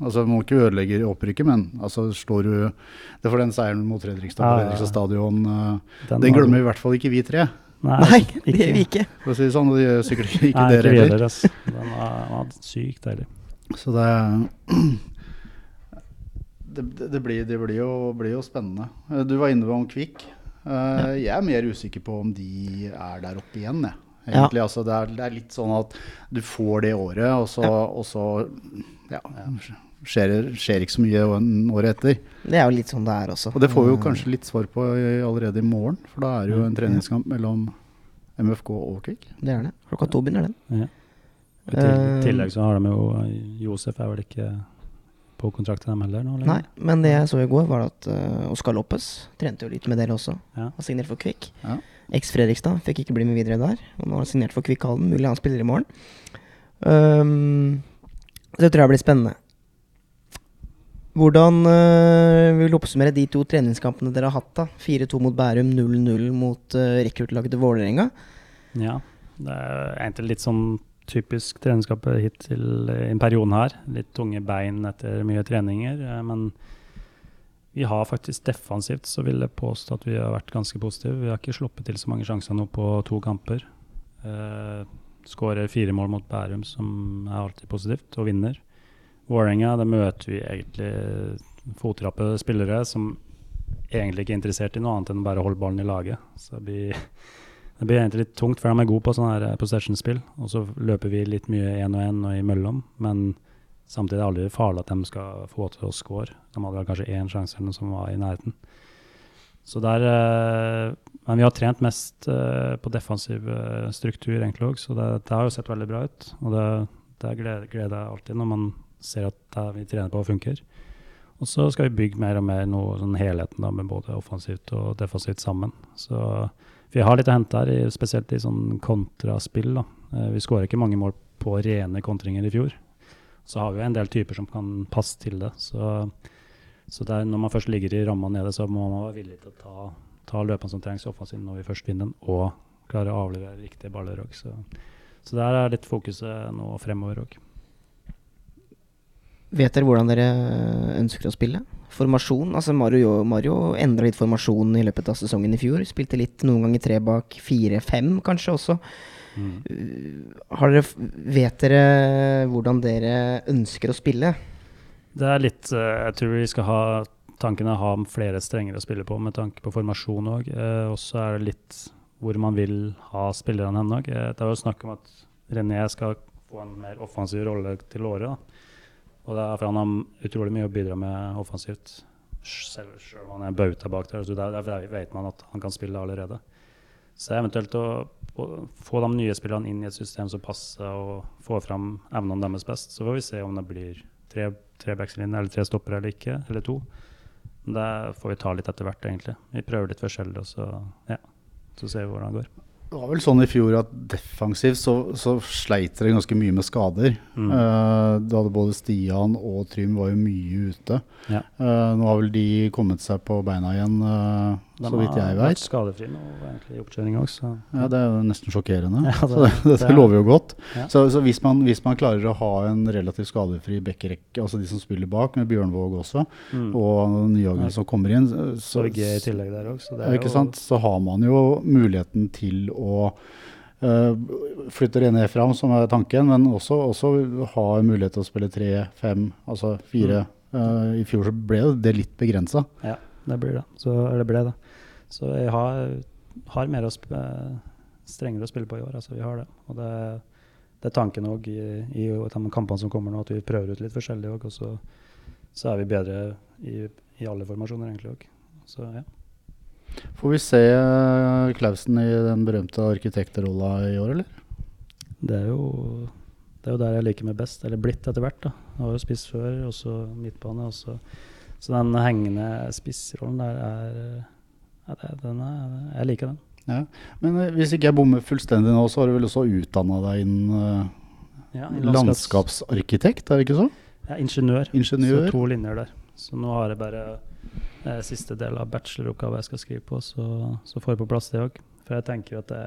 Altså, Må ikke ødelegge opprykket, men altså, slår du Det er for den seieren mot Fredrikstad på Ja, ja, ja. Fredrikstad stadion eh, Den Den glemmer i hvert fall ikke vi tre, Nei, det gjør vi ikke. for å si det sånn. Det gjør sikkert ikke Nei, dere heller. ass. Den var, var sykt deilig. Så [clears throat] det det, det, blir, det blir, jo, blir jo spennende. Eh, Du var inne om Kvikk. Eh, Jeg er mer usikker på om de er der oppe igjen, jeg. Ja. Egentlig, altså, det, er, det er litt sånn at du får det året, og så, ja. og så ja, skjer, skjer ikke så mye året etter. Det er jo litt sånn det er også. Og det får vi jo Eh, kanskje litt svar på allerede i morgen, for da er det jo en treningskamp mellom MFK og Kvik. Det er det. Klokka to begynner den. Ja. I til, Eh, tillegg så har de jo eh, Josef er vel ikke på kontrakt til dem heller nå? Nei, men det jeg så i går, var at uh, Oskar Loppes trente jo litt med dere også. Ja. Har signert for Kvikk. Ja. Eks-Fredrikstad fikk ikke bli med videre der. Og nå har han signert for Kvikk Halden. Mulig han spiller i morgen. Um, så det tror jeg blir spennende. Hvordan øh, vil du oppsummere de to treningskampene dere har hatt? da? 4-2 mot Bærum, 0-0 mot øh, rekruttlaget til Vålerenga. Ja, det er egentlig litt sånn typisk treningskamp hittil i periode her. Litt tunge bein etter mye treninger. eh, Men vi har faktisk defensivt, så vil jeg påstå at vi har vært ganske positive. Vi har ikke sluppet til så mange sjanser nå på to kamper. Uh, Skårer fire mål mot Bærum, som er alltid positivt, og vinner. Vålerenga, møter vi egentlig fotrappe spillere som egentlig ikke er interessert i noe annet enn å bare holde ballen i laget. Så det blir det blir egentlig litt tungt, for de er gode på sånne her eh, possession-spill. Og så løper vi litt mye én og én og imellom. Men samtidig er det aldri farlig at de skal få til å score. De hadde kanskje én sjanse eller noe som var i nærheten. Så der, eh, Men vi har trent mest eh, på defensiv struktur, egentlig òg, så det, det har jo sett veldig bra ut. Og det, det gleder jeg alltid når man ser at det vi trener på, funker. Og så skal vi bygge mer og mer noe sånn helheten da, med både offensivt og defensivt sammen. Så vi har litt å hente her, spesielt i sånn kontraspill. da. Eh, Vi skårer ikke mange mål på rene kontringer i fjor. Så har vi en del typer som kan passe til det. Så, så der, når man først ligger i ramma nede, så må man være villig til å ta, ta løpene som trengs offensivt når vi først vinner den, og klare å avlevere riktige baller òg. Så, så der er litt fokuset nå fremover òg. Vet dere hvordan dere ønsker å spille? Formasjon? Altså Mario, Mario endra litt formasjon i løpet av sesongen i fjor. Spilte litt noen ganger tre bak, fire-fem kanskje også. Mm. Har dere, vet dere hvordan dere ønsker å spille? Det er litt eh, Jeg tror vi skal ha tanken å ha flere strenger å spille på med tanke på formasjon òg. og så er det litt hvor man vil ha spillerne hen òg. det er jo snakk om at René skal få en mer offensiv rolle til året. da. Og det er for han har utrolig mye å bidra med offensivt. Selv, om han er bauta bak der. Så der, der vet man at han kan spille allerede. Så eventuelt å, få de nye spillerne inn i et system som passer, og få fram evnene deres best. Så får vi se om det blir tre, tre eller tre stoppere eller ikke, eller to. Det får vi ta litt etter hvert, egentlig. Vi prøver litt forskjellig, og så, ja, så ser vi hvordan det går. Det var vel sånn i fjor at defensivt så, så sleit dere ganske mye med skader. Mm. Uh, da hadde både Stian og Trym var jo mye ute. Ja. Uh, nå har vel de kommet seg på beina igjen, eh, så vidt jeg har vært vet. skadefrie nå, egentlig, i oppkjøringa også. Ja, det er jo nesten sjokkerende. [laughs] Ja, det- så det, [laughs] dette det er- lover jo godt. Ja. Så, så hvis, man, hvis man klarer å ha en relativt skadefri bekkerekke, altså de som spiller bak, med Bjørnvåg også, Mm. og Nyhagen som kommer inn, Så så, i tillegg der også, så det ikke sant? så har man jo muligheten til å Uh, flytte René fram, som er tanken, men også, også ha mulighet til å spille tre, fem, altså fire. Mm. Uh, I fjor så ble det litt begrensa. Ja, det blir det. Så, det ble det. Så jeg har, har mer å strengere å spille på i år. Altså, vi har det. Og det, det er tanken òg i, i de kampene som kommer nå, at vi prøver ut litt forskjellig òg. Og så, så er vi bedre i, i alle formasjoner egentlig òg. Så ja. Får vi se eh, Klausen i den berømte arkitektrolla i år, eller? Det er jo det er jo der jeg liker meg best, eller blitt etter hvert. da. Jeg har jo spiss før, og så midtbane. Også. så den hengende spissrollen der er ja, det, den er, Jeg liker den. Men eh, hvis ikke jeg bommer fullstendig nå, så har du vel også utdanna deg innen eh, Ja, landskaps- landskapsarkitekt, er det ikke så? Ja, ingeniør. Ingeniør. Så to linjer der. Så nå har jeg bare eh, siste del av bacheloroppgave jeg skal skrive på, så, så får jeg på plass det òg. For jeg tenker at det,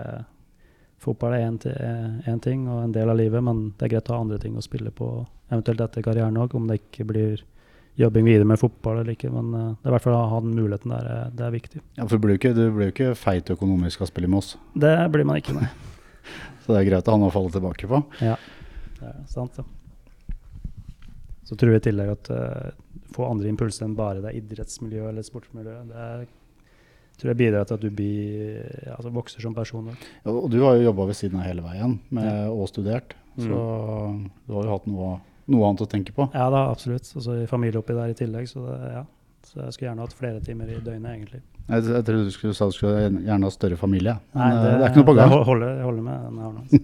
fotball er én ting og en del av livet, men det er greit å ha andre ting å spille på, eventuelt etter karrieren òg, om det ikke blir jobbing videre med fotball eller ikke. Men eh, det er i hvert fall å ha den muligheten der, eh, det er viktig. Ja, for du blir jo ikke, du blir jo ikke feit økonomisk av å spille i Moss, Det blir man ikke, nei. [laughs] så det er greit å ha noe å falle tilbake på. Ja, det er sant, det. Så tror jeg i tillegg at uh, få andre impulser enn bare det er idrettsmiljøet eller sportsmiljøet, det er, tror jeg bidrar til at du blir, altså vokser som person. Ja, Og du har jo jobba ved siden av hele veien med, Ja. og studert, Mm. så du har jo hatt noe, noe annet å tenke på. Ja da, absolutt. Og så familie oppi der i tillegg, så det, ja. Så jeg skulle gjerne hatt flere timer i døgnet, egentlig. Jeg, jeg trodde du skulle sa du skulle gjerne ha større familie. Men Nei, det, det, er ikke noe på gang. [laughs] Det holder, jeg holder med den jeg har nå. altså.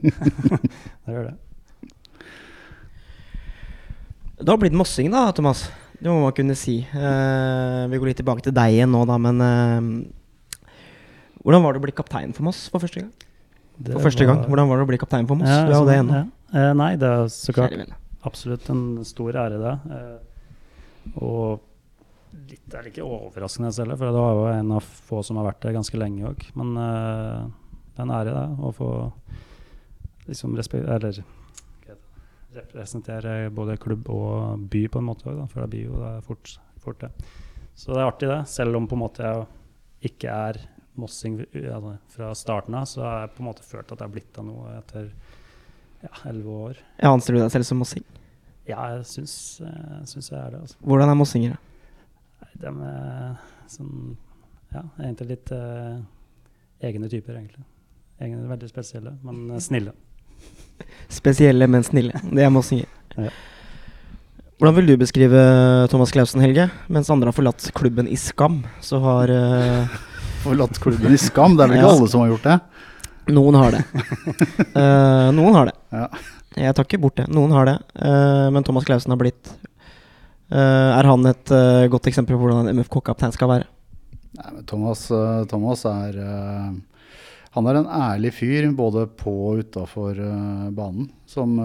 [laughs] det gjør det. Det har blitt mossing da, Thomas. Det må man kunne si. Eh, vi går litt tilbake til deg igjen nå, da, men eh, Hvordan var det å bli kaptein for Moss for første gang? Det For første gang. Hvordan var det å bli kaptein for Moss? Ja, det sånn, ennå. ja. Eh, nei, det er så klart. Absolutt en stor ære, det. Eh, og litt er det ikke overraskende selv, for det var jo en av få som har vært der ganske lenge òg. Men eh, det er en ære, det, å få liksom. Eller representere både klubb og by på en måte òg, for det blir jo det er fort, fort det. Så det er artig, det. Selv om på en måte jeg ikke er mossing altså, fra starten av, så har jeg på en måte følt at jeg har blitt av noe etter ja, elleve år. Ja, Anser du deg selv som mossing? Ja, jeg syns, eh, syns jeg er det. Altså. Hvordan er mossinger? da? De er sånn Ja, egentlig litt uh, egne typer, egentlig. Egne, veldig spesielle, men snille. [laughs] Spesielle, men snille. Det er mossinger. Ja. Hvordan vil du beskrive Thomas Clausen, Helge? Mens andre har forlatt klubben i skam, så har uh, [laughs] Forlatt klubben i skam. Det er vel ikke Ja. alle som har gjort det? Noen har det. uh, [laughs] noen har det. Ja. Jeg tar ikke bort det. Noen har det. Uh, men Thomas Clausen har blitt uh, Er han et godt eksempel på hvordan en MFK-kaptein skal være? Nei, men Thomas, Thomas er Han er en ærlig fyr både på og utafor banen. Som,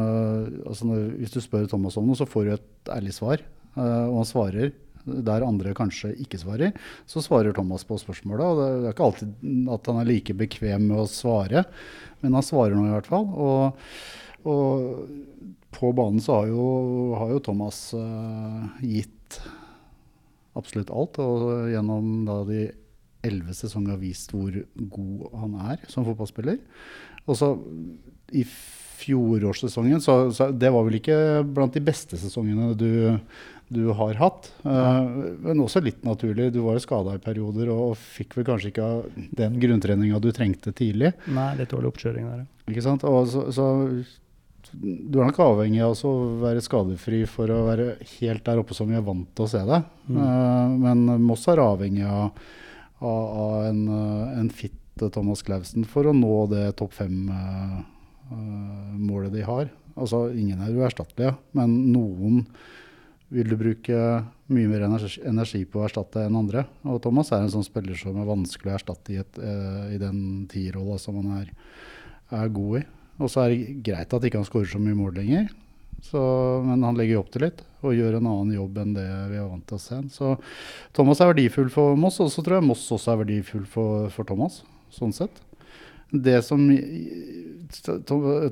altså når, hvis du spør Thomas om noe, så får du et ærlig svar. og han svarer. Der andre kanskje ikke svarer, så svarer Thomas på spørsmålet. Og det er ikke alltid at han er like bekvem med å svare, men han svarer nå i hvert fall. Og, og på banen så har jo, har jo Thomas uh, gitt absolutt alt. Og gjennom da de elleve har vist hvor god han er som fotballspiller. Og så i fjorårssesongen, så, så, det var vel ikke blant de beste sesongene du, du har hatt. Uh, men også litt naturlig. Du var skada i perioder og fikk vel kanskje ikke den grunntreninga du trengte tidlig. Nei, litt dårlig oppkjøring der, Ikke sant? Og så, så du er nok avhengig av å være skadefri for å være helt der oppe som vi er vant til å se deg. Mm. Uh, men Moss er avhengig av, av, av en, en fit Thomas Clausen for å nå det topp fem. Uh, uh, målet de har. Altså, ingen er uerstattelige, men noen vil du bruke mye mer energi, på å erstatte enn andre. Og Thomas er en sånn spiller som er vanskelig å erstatte i, et, uh, i den tierrolla som han er, er, god i. Og så er det greit at ikke han skårer så mye mål lenger, så, men han legger opp til litt og gjør en annen jobb enn det vi er vant til å se. Så Thomas er verdifull for Moss, og så tror jeg Moss også er verdifull for, for Thomas, sånn sett det som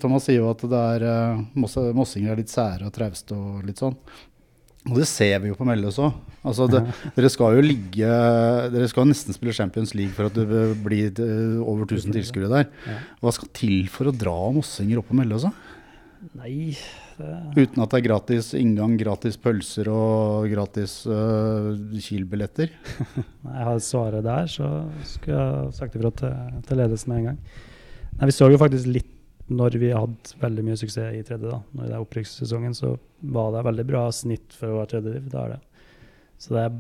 Thomas sier jo at det er uh, mossinger er litt sære og trauste og litt sånn. Og det ser vi jo på Melløs også. Altså [laughs] dere skal jo ligge Dere skal nesten spille Champions League for at det blir eh, over 1000 tilskuere der. Hva skal til for å dra mossinger opp på Melløs? Nei, Uten at det er gratis inngang, gratis pølser og gratis uh, Kiel-billetter? [laughs] Nei, jeg har svaret der, så skulle jeg sagt ifra til, til ledelsen med en gang. Nei, Vi så jo faktisk litt når vi hadde veldig mye suksess i tredje. da, Når det er opprykkssesongen, så var det veldig bra snitt for å være tredjediv. Det er det. Så det er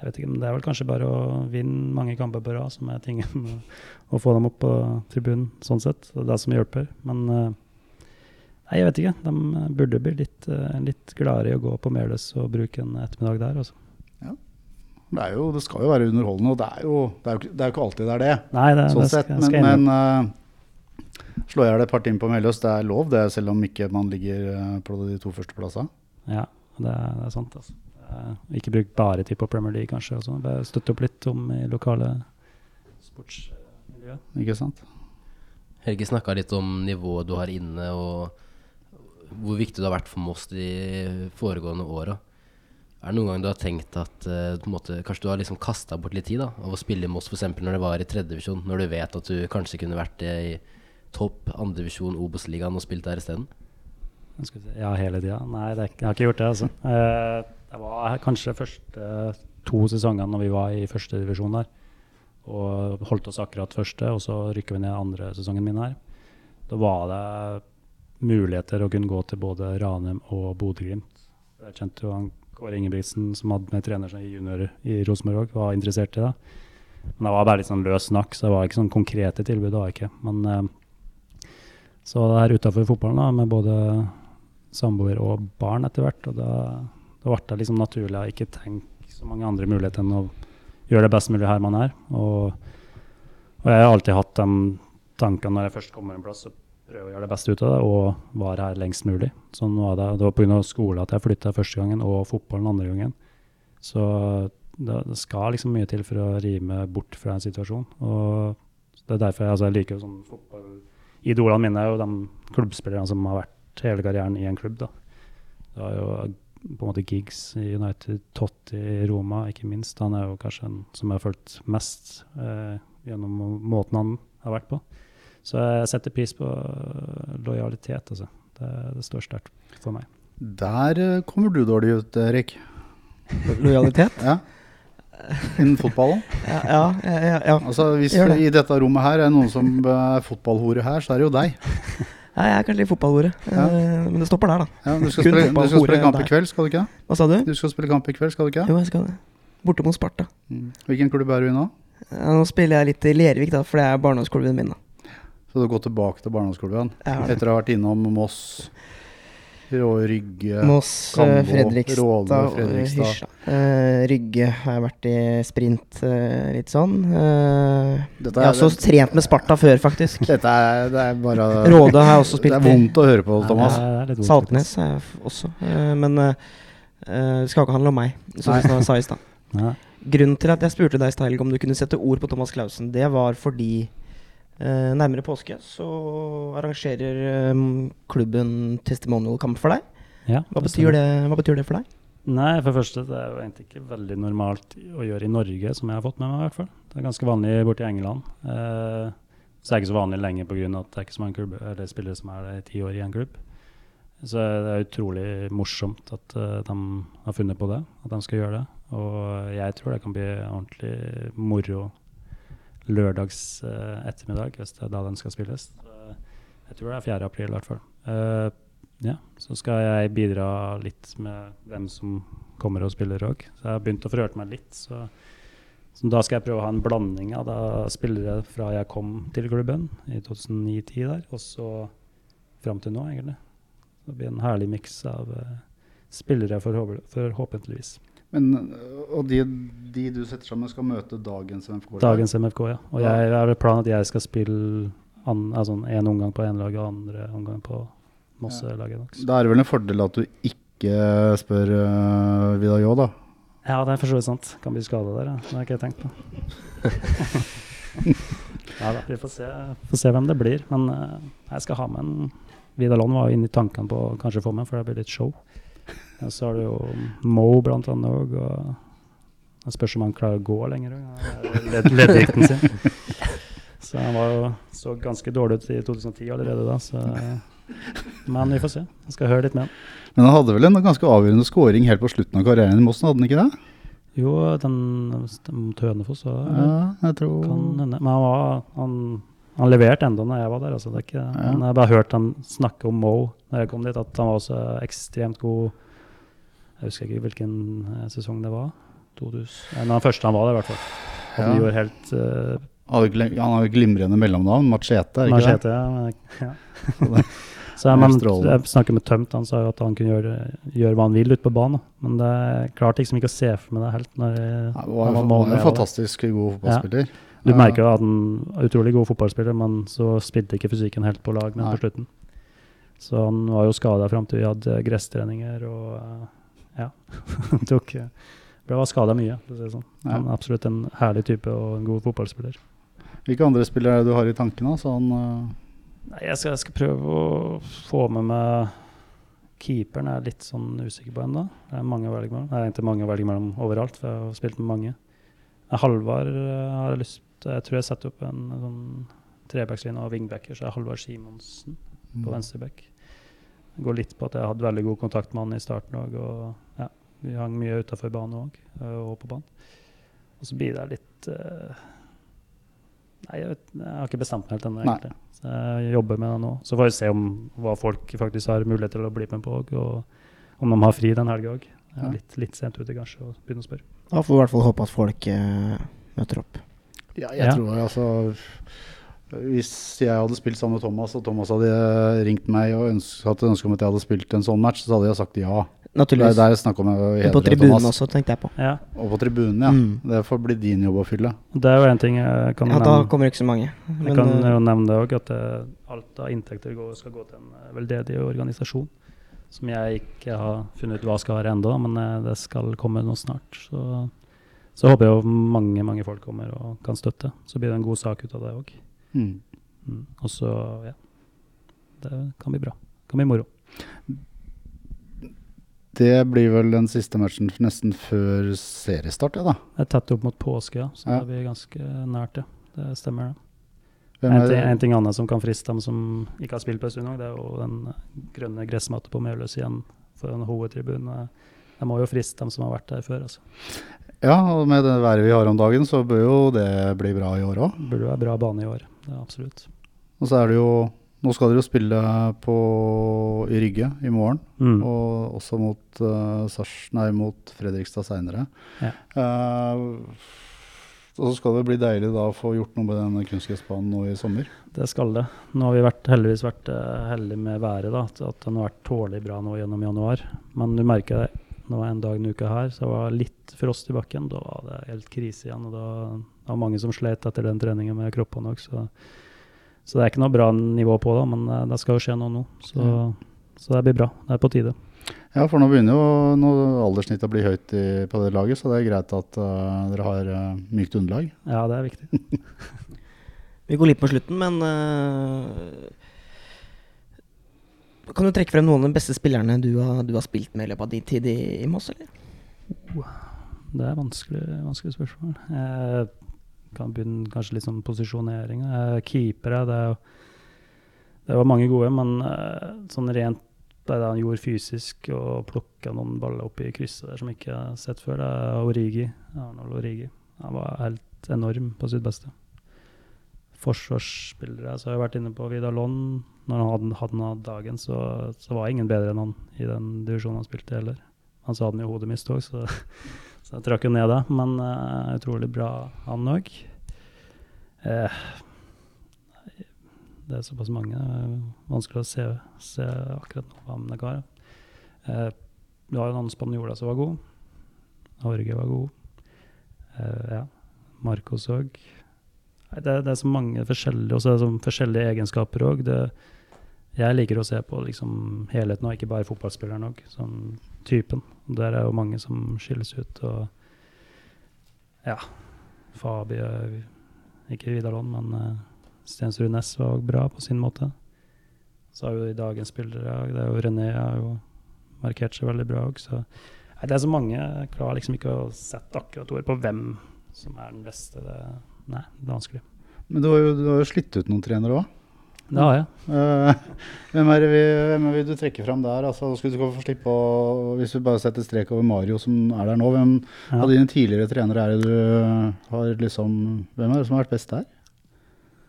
jeg vet ikke, men Det er vel kanskje bare å vinne mange kamper på rad som er tingen. [laughs] Å få dem opp på tribunen, sånn sett. Det er det som hjelper. Men uh, Nei, jeg vet ikke. De eh, burde bli litt, uh, litt gladere i å gå på Meløs og bruke en ettermiddag der. Altså. Ja. Det, jo, det, skal jo være underholdende, og det er jo, det er jo, det er jo ikke alltid det er det. Nei, det, sånn det sett. Men, men uh, i jeg et par timer på Meløs, det er lov, det, selv om ikke man ligger på de to første plassene. Ja, det er, det er sant. altså. Ikke bruk bare tid på Premier League, kanskje. Også. Støtte opp litt om i lokale sportsmiljø. Ikke sant. Helge snakka litt om nivået du har inne, og hvor viktig det har vært for Moss de foregående åra. Er det noen gang du har tenkt at uh, måte, kanskje du har liksom kasta bort litt tid da, av å spille i Moss f.eks. når det var i tredjedivisjon, når du vet at du kanskje kunne vært i topp andredivisjon Obos-ligaen og spilt der isteden? Ja, hele tida. Nei, det, jeg har ikke gjort det, altså. Uh, det var kanskje første to sesongene når vi var i førstedivisjon der. Og holdt oss akkurat første, og så rykker vi ned andre sesongen min her. Da var det muligheter å kunne gå til både Ranheim og Bodø-Glimt. Jeg kjente jo han Kåre Ingebrigtsen, som hadde med trener som junior i Rosenborg var interessert i det. Men det var bare litt sånn løs snakk, så det var ikke sånn konkrete tilbud. det var ikke. Men eh, så det her utafor fotballen, da, med både samboer og barn etter hvert, og da, da ble det liksom naturlig å ikke tenke så mange andre muligheter enn å gjøre det best mulig her man er. Og, og jeg har alltid hatt de tankene når jeg først kommer en plass, så prøve å gjøre det beste ut av det og være her lengst mulig. Sånn var det. Det var pga. skole at jeg flytta første gangen, og fotballen andre gangen. Så det, det, skal liksom mye til for å rime bort fra en situasjon. Og det er derfor jeg, altså, jeg liker sånn fotball Idolene mine er jo de klubbspillerne som har vært hele karrieren i en klubb. da. Det var jo på en måte Giggs i United, Totti i Roma, ikke minst. Han er jo kanskje en som jeg har fulgt mest eh, gjennom måten han har vært på. Så jeg setter pris på lojalitet, altså. Det, det står sterkt for meg. Der eh, kommer du dårlig ut, Erik. Lojalitet? ja. Innen [laughs] fotballen? ja, ja, ja, ja. Altså, hvis i dette rommet her er noen som er fotballhore her, så er det jo deg. Ja, jeg er kanskje litt fotballhore, uh, men det stopper der, da. Ja, du, skal spille, du skal spille kamp i kveld, skal du ikke? Hva sa du? Du skal spille kamp i kveld, skal du ikke? Jo, jeg skal det. Borte mot Sparta. Mm. Hvilken klubb er du i nå? Nå spiller jeg litt i Lervik, da, for det er barndomsklubben min. da så du går tilbake til barndomsklubben etter å ha vært innom Moss, Rygge, Moss, Kambo, Fredrikstad, Råle, Fredrikstad. Uh, Rygge har jeg vært i sprint uh, litt sånn. Uh, jeg har også det, trent med Sparta før, faktisk. [laughs] Dette er, det er bare Råde har jeg også spilt i. Det er vondt å høre på, Thomas. Ja, Saltnes er jeg også. men Eh, det skal ikke handle om meg, som jeg sa i stad. Grunnen til at jeg spurte deg Steilg, om du kunne sette ord på Thomas Clausen, det var fordi eh, nærmere påske så arrangerer eh, klubben testimonial-kamp for deg. Ja, Hva det betyr, det, hva betyr det for deg? Nei, for det første, det er jo egentlig ikke veldig normalt å gjøre i Norge, som jeg har fått med meg i hvert fall. Det er ganske vanlig borti England. Eh, så er det ikke så vanlig lenger pga. at det er ikke så mange klubber, eller spillere som er det i ti år i en klubb. Så det er utrolig morsomt at uh, de har funnet på det, at de skal gjøre det. Og jeg tror det kan bli ordentlig moro lørdags eh, ettermiddag, hvis det er da den skal spilles. Så jeg tror det er 4. april i hvert fall. Uh, ja, så skal jeg bidra litt med hvem som kommer og spiller òg. Så jeg har begynt å forhøre meg litt. Så, så da skal jeg prøve å ha en blanding av da spillere fra jeg kom til klubben i 2009-10 der, og så fram til nå, egentlig. Det blir en herlig miks av uh, spillere, forhåp forhåpentligvis. Men, og de, de du setter sammen, skal møte dagens MFK? Eller? Dagens MFK, ja. Og jeg har planen at jeg skal spille an, altså en omgang på ene laget og andre omgang på Mosse-laget. Ja. Da er det vel en fordel at du ikke spør uh, Vidar Jå, da. Ja, det er for så vidt sant. Kan bli skada der, ja. Det har ikke jeg tenkt på. [laughs] ja da, vi får se, får se hvem det blir. Men uh, jeg skal ha med en Vidar Lån var inne i tankene på å kanskje få med, for det blir litt show. Og så har du jo Mo blant annet òg, og det spørs om han klarer å gå lenger òg. Led, leddgikten sin. [laughs] Så han var jo så ganske dårlig ut i 2010 allerede da, så Men vi får se. Jeg skal høre litt med han. Men han hadde vel en ganske avgjørende scoring helt på slutten av karrieren i Mossen, hadde han ikke det? Jo, den, den mot Hønefoss var Ja, jeg tror Men han, var, han, han leverte enda når jeg var der. Altså. Det er ikke, Ja. Men jeg har bare hørt han snakke om Mo når jeg kom dit, at han var også ekstremt god Jeg husker ikke hvilken eh, sesong det var. 2000. Nei, den første han var der, i hvert fall. Han Ja. gjorde helt uh, Han har jo glimrende mellomnavn, Machete, er ikke det? Machete. Ja, [laughs] ja. Så jeg, men, jeg snakket med Tømt, han sa jo at han kunne gjøre, gjøre hva han vil ute på banen. Men det klarte liksom ikke å se for meg det helt. Når, når var, han var en fantastisk god fotballspiller. Du merker jo at han er utrolig god fotballspiller, men så spilte ikke fysikken helt på lag med Nei. på slutten. Så han var jo skada fram til vi hadde gresstreninger og eh, ja. [laughs] Tok, eh, ble var skada mye, for å si det sånn. Ja. Er absolutt en herlig type og en god fotballspiller. Hvilke andre spillere er det du har i tankene? Sånn, uh, Nei, jeg, skal, jeg skal prøve å få med meg Keeperen er litt sånn usikker på ennå. Det er mange å velge mellom. Det er egentlig mange å velge mellom overalt, for jeg har spilt med mange. Eh, Halvard eh, har jeg lyst Jeg tror jeg setter opp en sånn trebackslinje og wingbacker, så er Halvard Simonsen. På venstreback. Det går litt på at jeg hadde veldig god kontakt med han i starten òg, og ja, vi hang mye utafor banen òg, og på banen. Og så blir det litt uh, Nei, jeg, vet, jeg har ikke bestemt meg helt ennå, egentlig. Så jeg jobber med det nå. Så får vi se om hva folk faktisk har mulighet til å bli med på, òg, og om de har fri den helga òg. Ja. er litt, litt sent ute kanskje å begynne å spørre. Da får vi i hvert fall håpe at folk eh, møter opp. Ja, jeg Ja. tror altså Hvis jeg hadde spilt sammen med Thomas, og Thomas hadde eh, ringt meg og ønsket, hatt ønske om at jeg hadde spilt en sånn match, så hadde jeg sagt ja. Naturligvis. det er snakk om hedre på tribunen Thomas. også, tenkte jeg på. Ja, Og på tribunen, ja. Mm. Det får bli din jobb å fylle. Det er jo en ting jeg kan Ja, da kommer det ikke så mange. Jeg kan eh, jo nevne det òg, at eh, alt av inntekter går, skal gå til en eh, veldedig organisasjon. Som jeg ikke har funnet ut hva skal være ennå, men eh, det skal komme nå snart. Så, så håper jeg jo mange mange folk kommer og kan støtte. Så blir det en god sak ut av det òg. Mm. Mm. Og så, ja. Det kan bli bra. Det kan bli moro. Det blir vel den siste matchen nesten før seriestart, ja da. Det er tett opp mot påske, ja, så Ja. det blir ganske nært, ja. Det stemmer, det. En ting, en ting annet som kan friste dem som ikke har spilt på en stund, det er jo den grønne gressmatta på Meløs igjen for en hovedtribune. Det må jo friste dem som har vært der før. altså. Ja, og med det været vi har om dagen, så bør jo det bli bra i år òg. Det burde være bra bane i år. Det er absolutt. Og så er det jo Nå skal dere jo spille på, i Rygge i morgen, Mm. og også mot, uh, Sars, nei, mot Fredrikstad seinere. Ja. og så skal det bli deilig da å få gjort noe med den kunstgressbanen nå i sommer. Det skal det. Nå har vi vært, heldigvis vært eh, heldige med været, da, at, den har vært tålelig bra nå gjennom januar. Men du merker det, nå en dag en uka her, så det var litt frost i bakken. Da var det helt krise igjen. og da det var mange som slet etter den treningen med kroppene òg. Så, så det er ikke noe bra nivå på det, men eh, det skal jo skje noe nå. Så, så det blir bra. Det er på tide. Ja, for nå begynner jo nå alderssnittet å bli høyt i, på det laget, så det er greit at uh, dere har uh, mykt underlag. Ja, det er viktig. [laughs] Vi går litt på slutten, men uh, Kan du trekke frem noen av de beste spillerne du har, du har spilt med i løpet av din tid i, i Moss, eller? Det er vanskelig, vanskelig spørsmål. Jeg kan begynne kanskje litt sånn posisjonering. Uh, Keepere, det jo Det var mange gode, men uh, sånn rent det han gjorde fysisk og plukka noen baller opp i krysset der som jeg ikke har sett før, det er Origi. Arnold Origi. Han var helt enorm på sitt beste. Forsvarsspillere, så har jeg vært inne på Vidalon. Når han hadde, hadde hatt dagen, så, så var ingen bedre enn han i den divisjonen han spilte heller. Han sa den i hodet mitt òg, så, [laughs] så jeg trakk jo ned det. Men uh, utrolig bra, han òg. Uh, det er såpass mange. Er vanskelig å se, se akkurat nå hva det kan Uh, Eh, du har en annen spanjol som var god. Jorge var god. Eh, ja. Marcos òg. Det, det er så mange forskjellige, også er det forskjellige egenskaper òg. Jeg liker å se på liksom helheten, og ikke bare fotballspilleren òg. Typen. Der er jo mange som skilles ut. Og ja. Fabi ikke Vidar Lund, men uh, Stensrud Næss var også bra på sin måte. Så har vi dagens spillere. Det er jo René har jo markert seg veldig bra òg, Det er så mange. Jeg klarer liksom ikke å sette akkurat ord på hvem som er den beste. Det, nei, det er vanskelig. Men du har jo, du har jo slitt ut noen trenere òg. Det har jeg. hvem, er vi, hvem er vi, du trekker fram der? Altså, skulle du få slippe å, Hvis vi bare setter strek over Mario som er der nå, hvem Ja. av dine tidligere trenere er det du har liksom Hvem er det som har vært best der?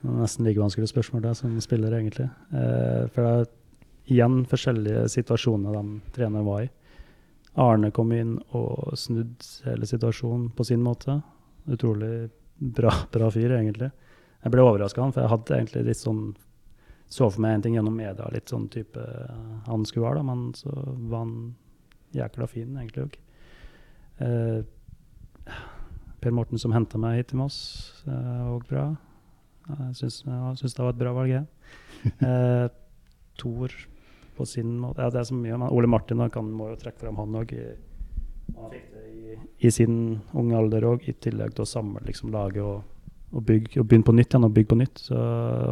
Det er nesten like vanskelig spørsmål det som spiller, egentlig. Eh, for det er igjen forskjellige situasjoner de trener var i. Arne kom inn og snudde hele situasjonen på sin måte. Utrolig bra, bra fyr, egentlig. Jeg ble overraska, for jeg hadde egentlig litt sånn så for meg en ting gjennom media, litt sånn type han skulle være, da, men så var han jækla fin, egentlig òg. Eh, per Morten som henta meg hit til Moss, òg bra. Jeg syns, det var et bra valg, jeg. [laughs] Eh, Thor på sin måte ja, Det er så mye. Men Ole Martin da, kan, må jo trekke fram han òg. Han fikk det i, i sin unge alder òg, i tillegg til å samle liksom, laget og, og, bygge, og begynne på nytt igjen og bygge på nytt. Så,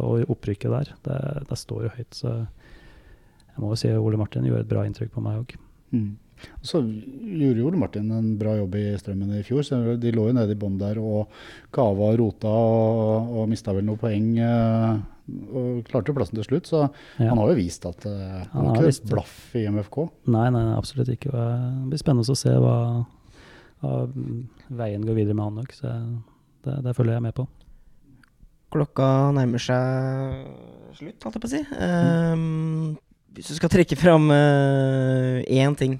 og opprykket der, det, det står jo høyt. Så jeg må jo si Ole Martin gjorde et bra inntrykk på meg òg. Mm. Så gjorde Ole Martin en bra jobb i Strømmen i fjor. så De lå jo nede i bånn der og kava og rota og, og mista vel noen poeng. eh, Og klarte plassen til slutt, så Ja. han har jo vist at eh, han Han har har ikke vist det. blaff i MFK. Nei, nei, absolutt ikke. Det blir spennende å se hva, hva veien går videre med han òg. Det, det følger jeg med på. Klokka nærmer seg slutt, holdt jeg på å si. Ehm, hvis du skal trekke fram uh, én ting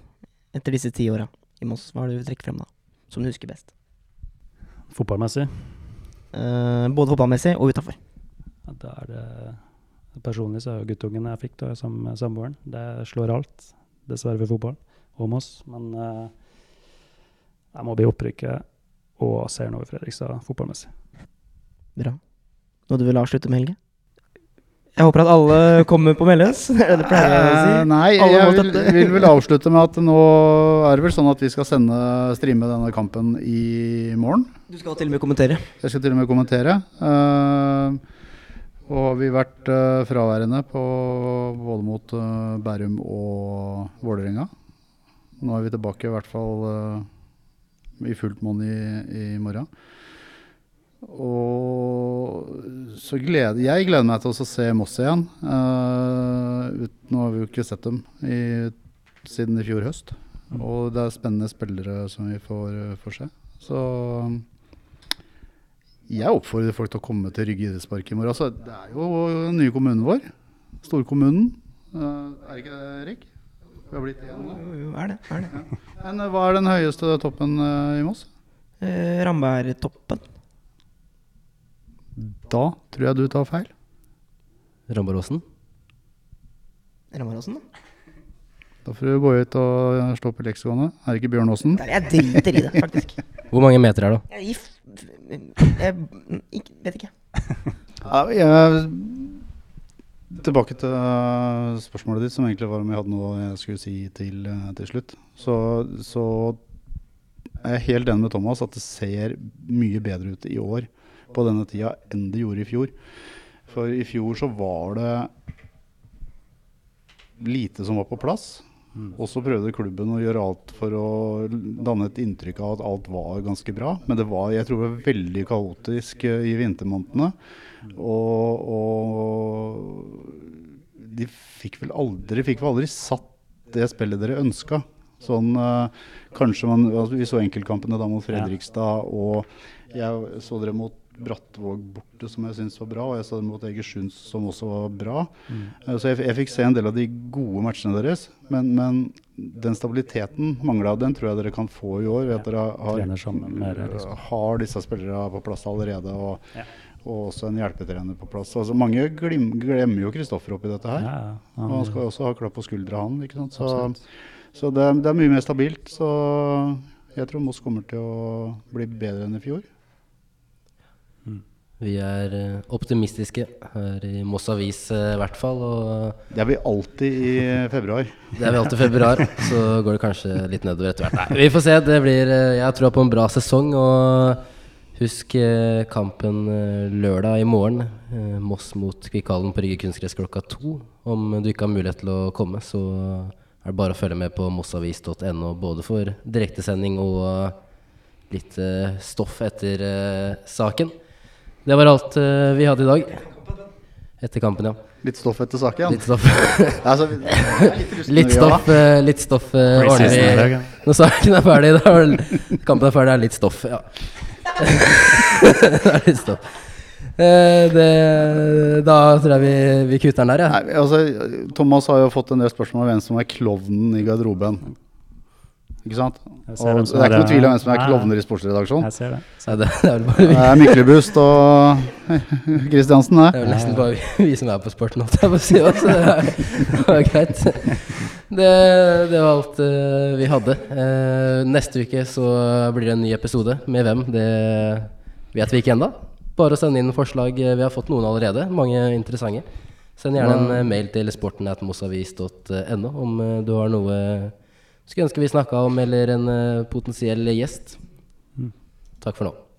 etter disse ti åra i Moss, hva er det du vil trekke fram da? Som du husker best? Fotballmessig Uh, både fotballmessig og utafor. ja, da er det Personlig så er jo guttungen jeg fikk da som samboeren. Det slår alt, dessverre for fotball og Moss. Men uh, jeg må bli opprykket og seieren over Fredrikstad fotballmessig. Bra. Noe du vil avslutte med, Helge? Jeg håper at alle kommer på Meløs. [laughs] Det er det pleier å si. Eh, nei, Alle jeg vil, vil vel avslutte med at nå er det vel sånn at vi skal sende streame denne kampen i morgen. Du skal til og med kommentere. Jeg skal til og med kommentere. Uh, og vi har vært uh, fraværende på både mot uh, Bærum og Vålerenga. Nå er vi tilbake i hvert fall i fullt monn i, i morgen. Og så gleder jeg gleder meg til å se Moss igjen. Uh, ut, nå har vi jo ikke sett dem i, siden i fjor høst. Og det er spennende spillere som vi får, får se. Så jeg oppfordrer folk til å komme til Rygge idrettspark i morgen. Altså, det er jo den nye kommunen vår. Storkommunen. Uh, er det ikke det, Erik? Vi har blitt igjen nå. Er det. Er det. Men eh, hva er den høyeste toppen eh, i Moss? Eh, Rambergtoppen. Da tror jeg du tar feil. Rambaråsen. Rambaråsen, da. Da får du gå ut og slå opp i leksikonet. Er det ikke Bjørnåsen? Jeg driter i det, faktisk. [laughs] Hvor mange meter er det? Jeg, jeg, jeg, vet ikke. Ja, jeg, tilbake til eh, spørsmålet ditt, som egentlig var om jeg hadde noe jeg skulle si til, eh, til slutt. Så, så er jeg helt enig med Thomas at det ser mye bedre ut i år på denne tida enn det gjorde i fjor. For i fjor så var det lite som var på plass. Og så prøvde klubben å gjøre alt for å danne et inntrykk av at alt var ganske bra. Men det var, jeg tror veldig kaotisk eh, i vintermånedene. Og, og de fikk vel aldri, fikk vel aldri satt det spillet dere ønska. Sånn, eh, kanskje man, altså, Vi så enkeltkampene da mot Fredrikstad, og jeg så dere mot Brattvåg borte, som jeg syns var bra. Og jeg så dere mot Egersund, som også var bra. Eh, Så jeg, jeg fikk se en del av de gode matchene deres. Men, men den stabiliteten mangla. Den tror jeg dere kan få i år. Ved at dere har, har disse spillerne på plass allerede. Og, Ja. Og også en hjelpetrener på plass. Altså, mange glemmer jo Kristoffer oppi dette her. Ja, ja. Og han skal jo også ha klapp på skuldra, han. ikke sant? Så, så det, det er mye mer stabilt. Så jeg tror Moss kommer til å bli bedre enn i fjor. Vi er eh, optimistiske her i Moss Avis eh, i hvert fall. Det er vi alltid i [laughs] februar. det er vi alltid i februar, så går det kanskje litt nedover etter hvert. Nei, vi får se. Det blir eh, Jeg tror på en bra sesong. Og husk eh, kampen eh, lørdag i morgen. eh, Moss mot Kvikkhallen på Rygge kunstgress klokka to. Om du ikke har mulighet til å komme, så er det bare å følge med på mossavis.no, både for direktesending og litt stoff etter saken. Det var alt vi hadde i dag. Etter kampen, ja. Litt stoff etter saken. Litt stoff. [laughs] Altså, litt stoff, litt stoff ordner er vi Når saken er ferdig, da er kampen er ferdig, er litt stoff. Ja. Det er litt stopp. Det, da tror jeg vi, vi kutter den der, ja. Nei, altså, Thomas har jo fått en del spørsmål om hvem som er klovnen i garderoben. Ikke sant? Og det er ikke noe tvil om hvem som er klovner i sportsredaksjonen. Jeg ser det. Så det, det er. Det er Myklebust og Kristiansen, Det det. er vel nesten bare vi, vi som er på sporten, holdt jeg på å si. Så det, var greit. Det, det var alt eh, vi hadde. Eh, neste uke så blir det en ny episode. Med hvem, det vet vi ikke ennå. Bare å sende inn forslag. Vi har fått noen allerede. Mange interessante. Send gjerne en eh, mail til sporten.mossavis.no om du har noe skulle ønske vi snakka om, eller en eh, potensiell gjest. Takk for nå.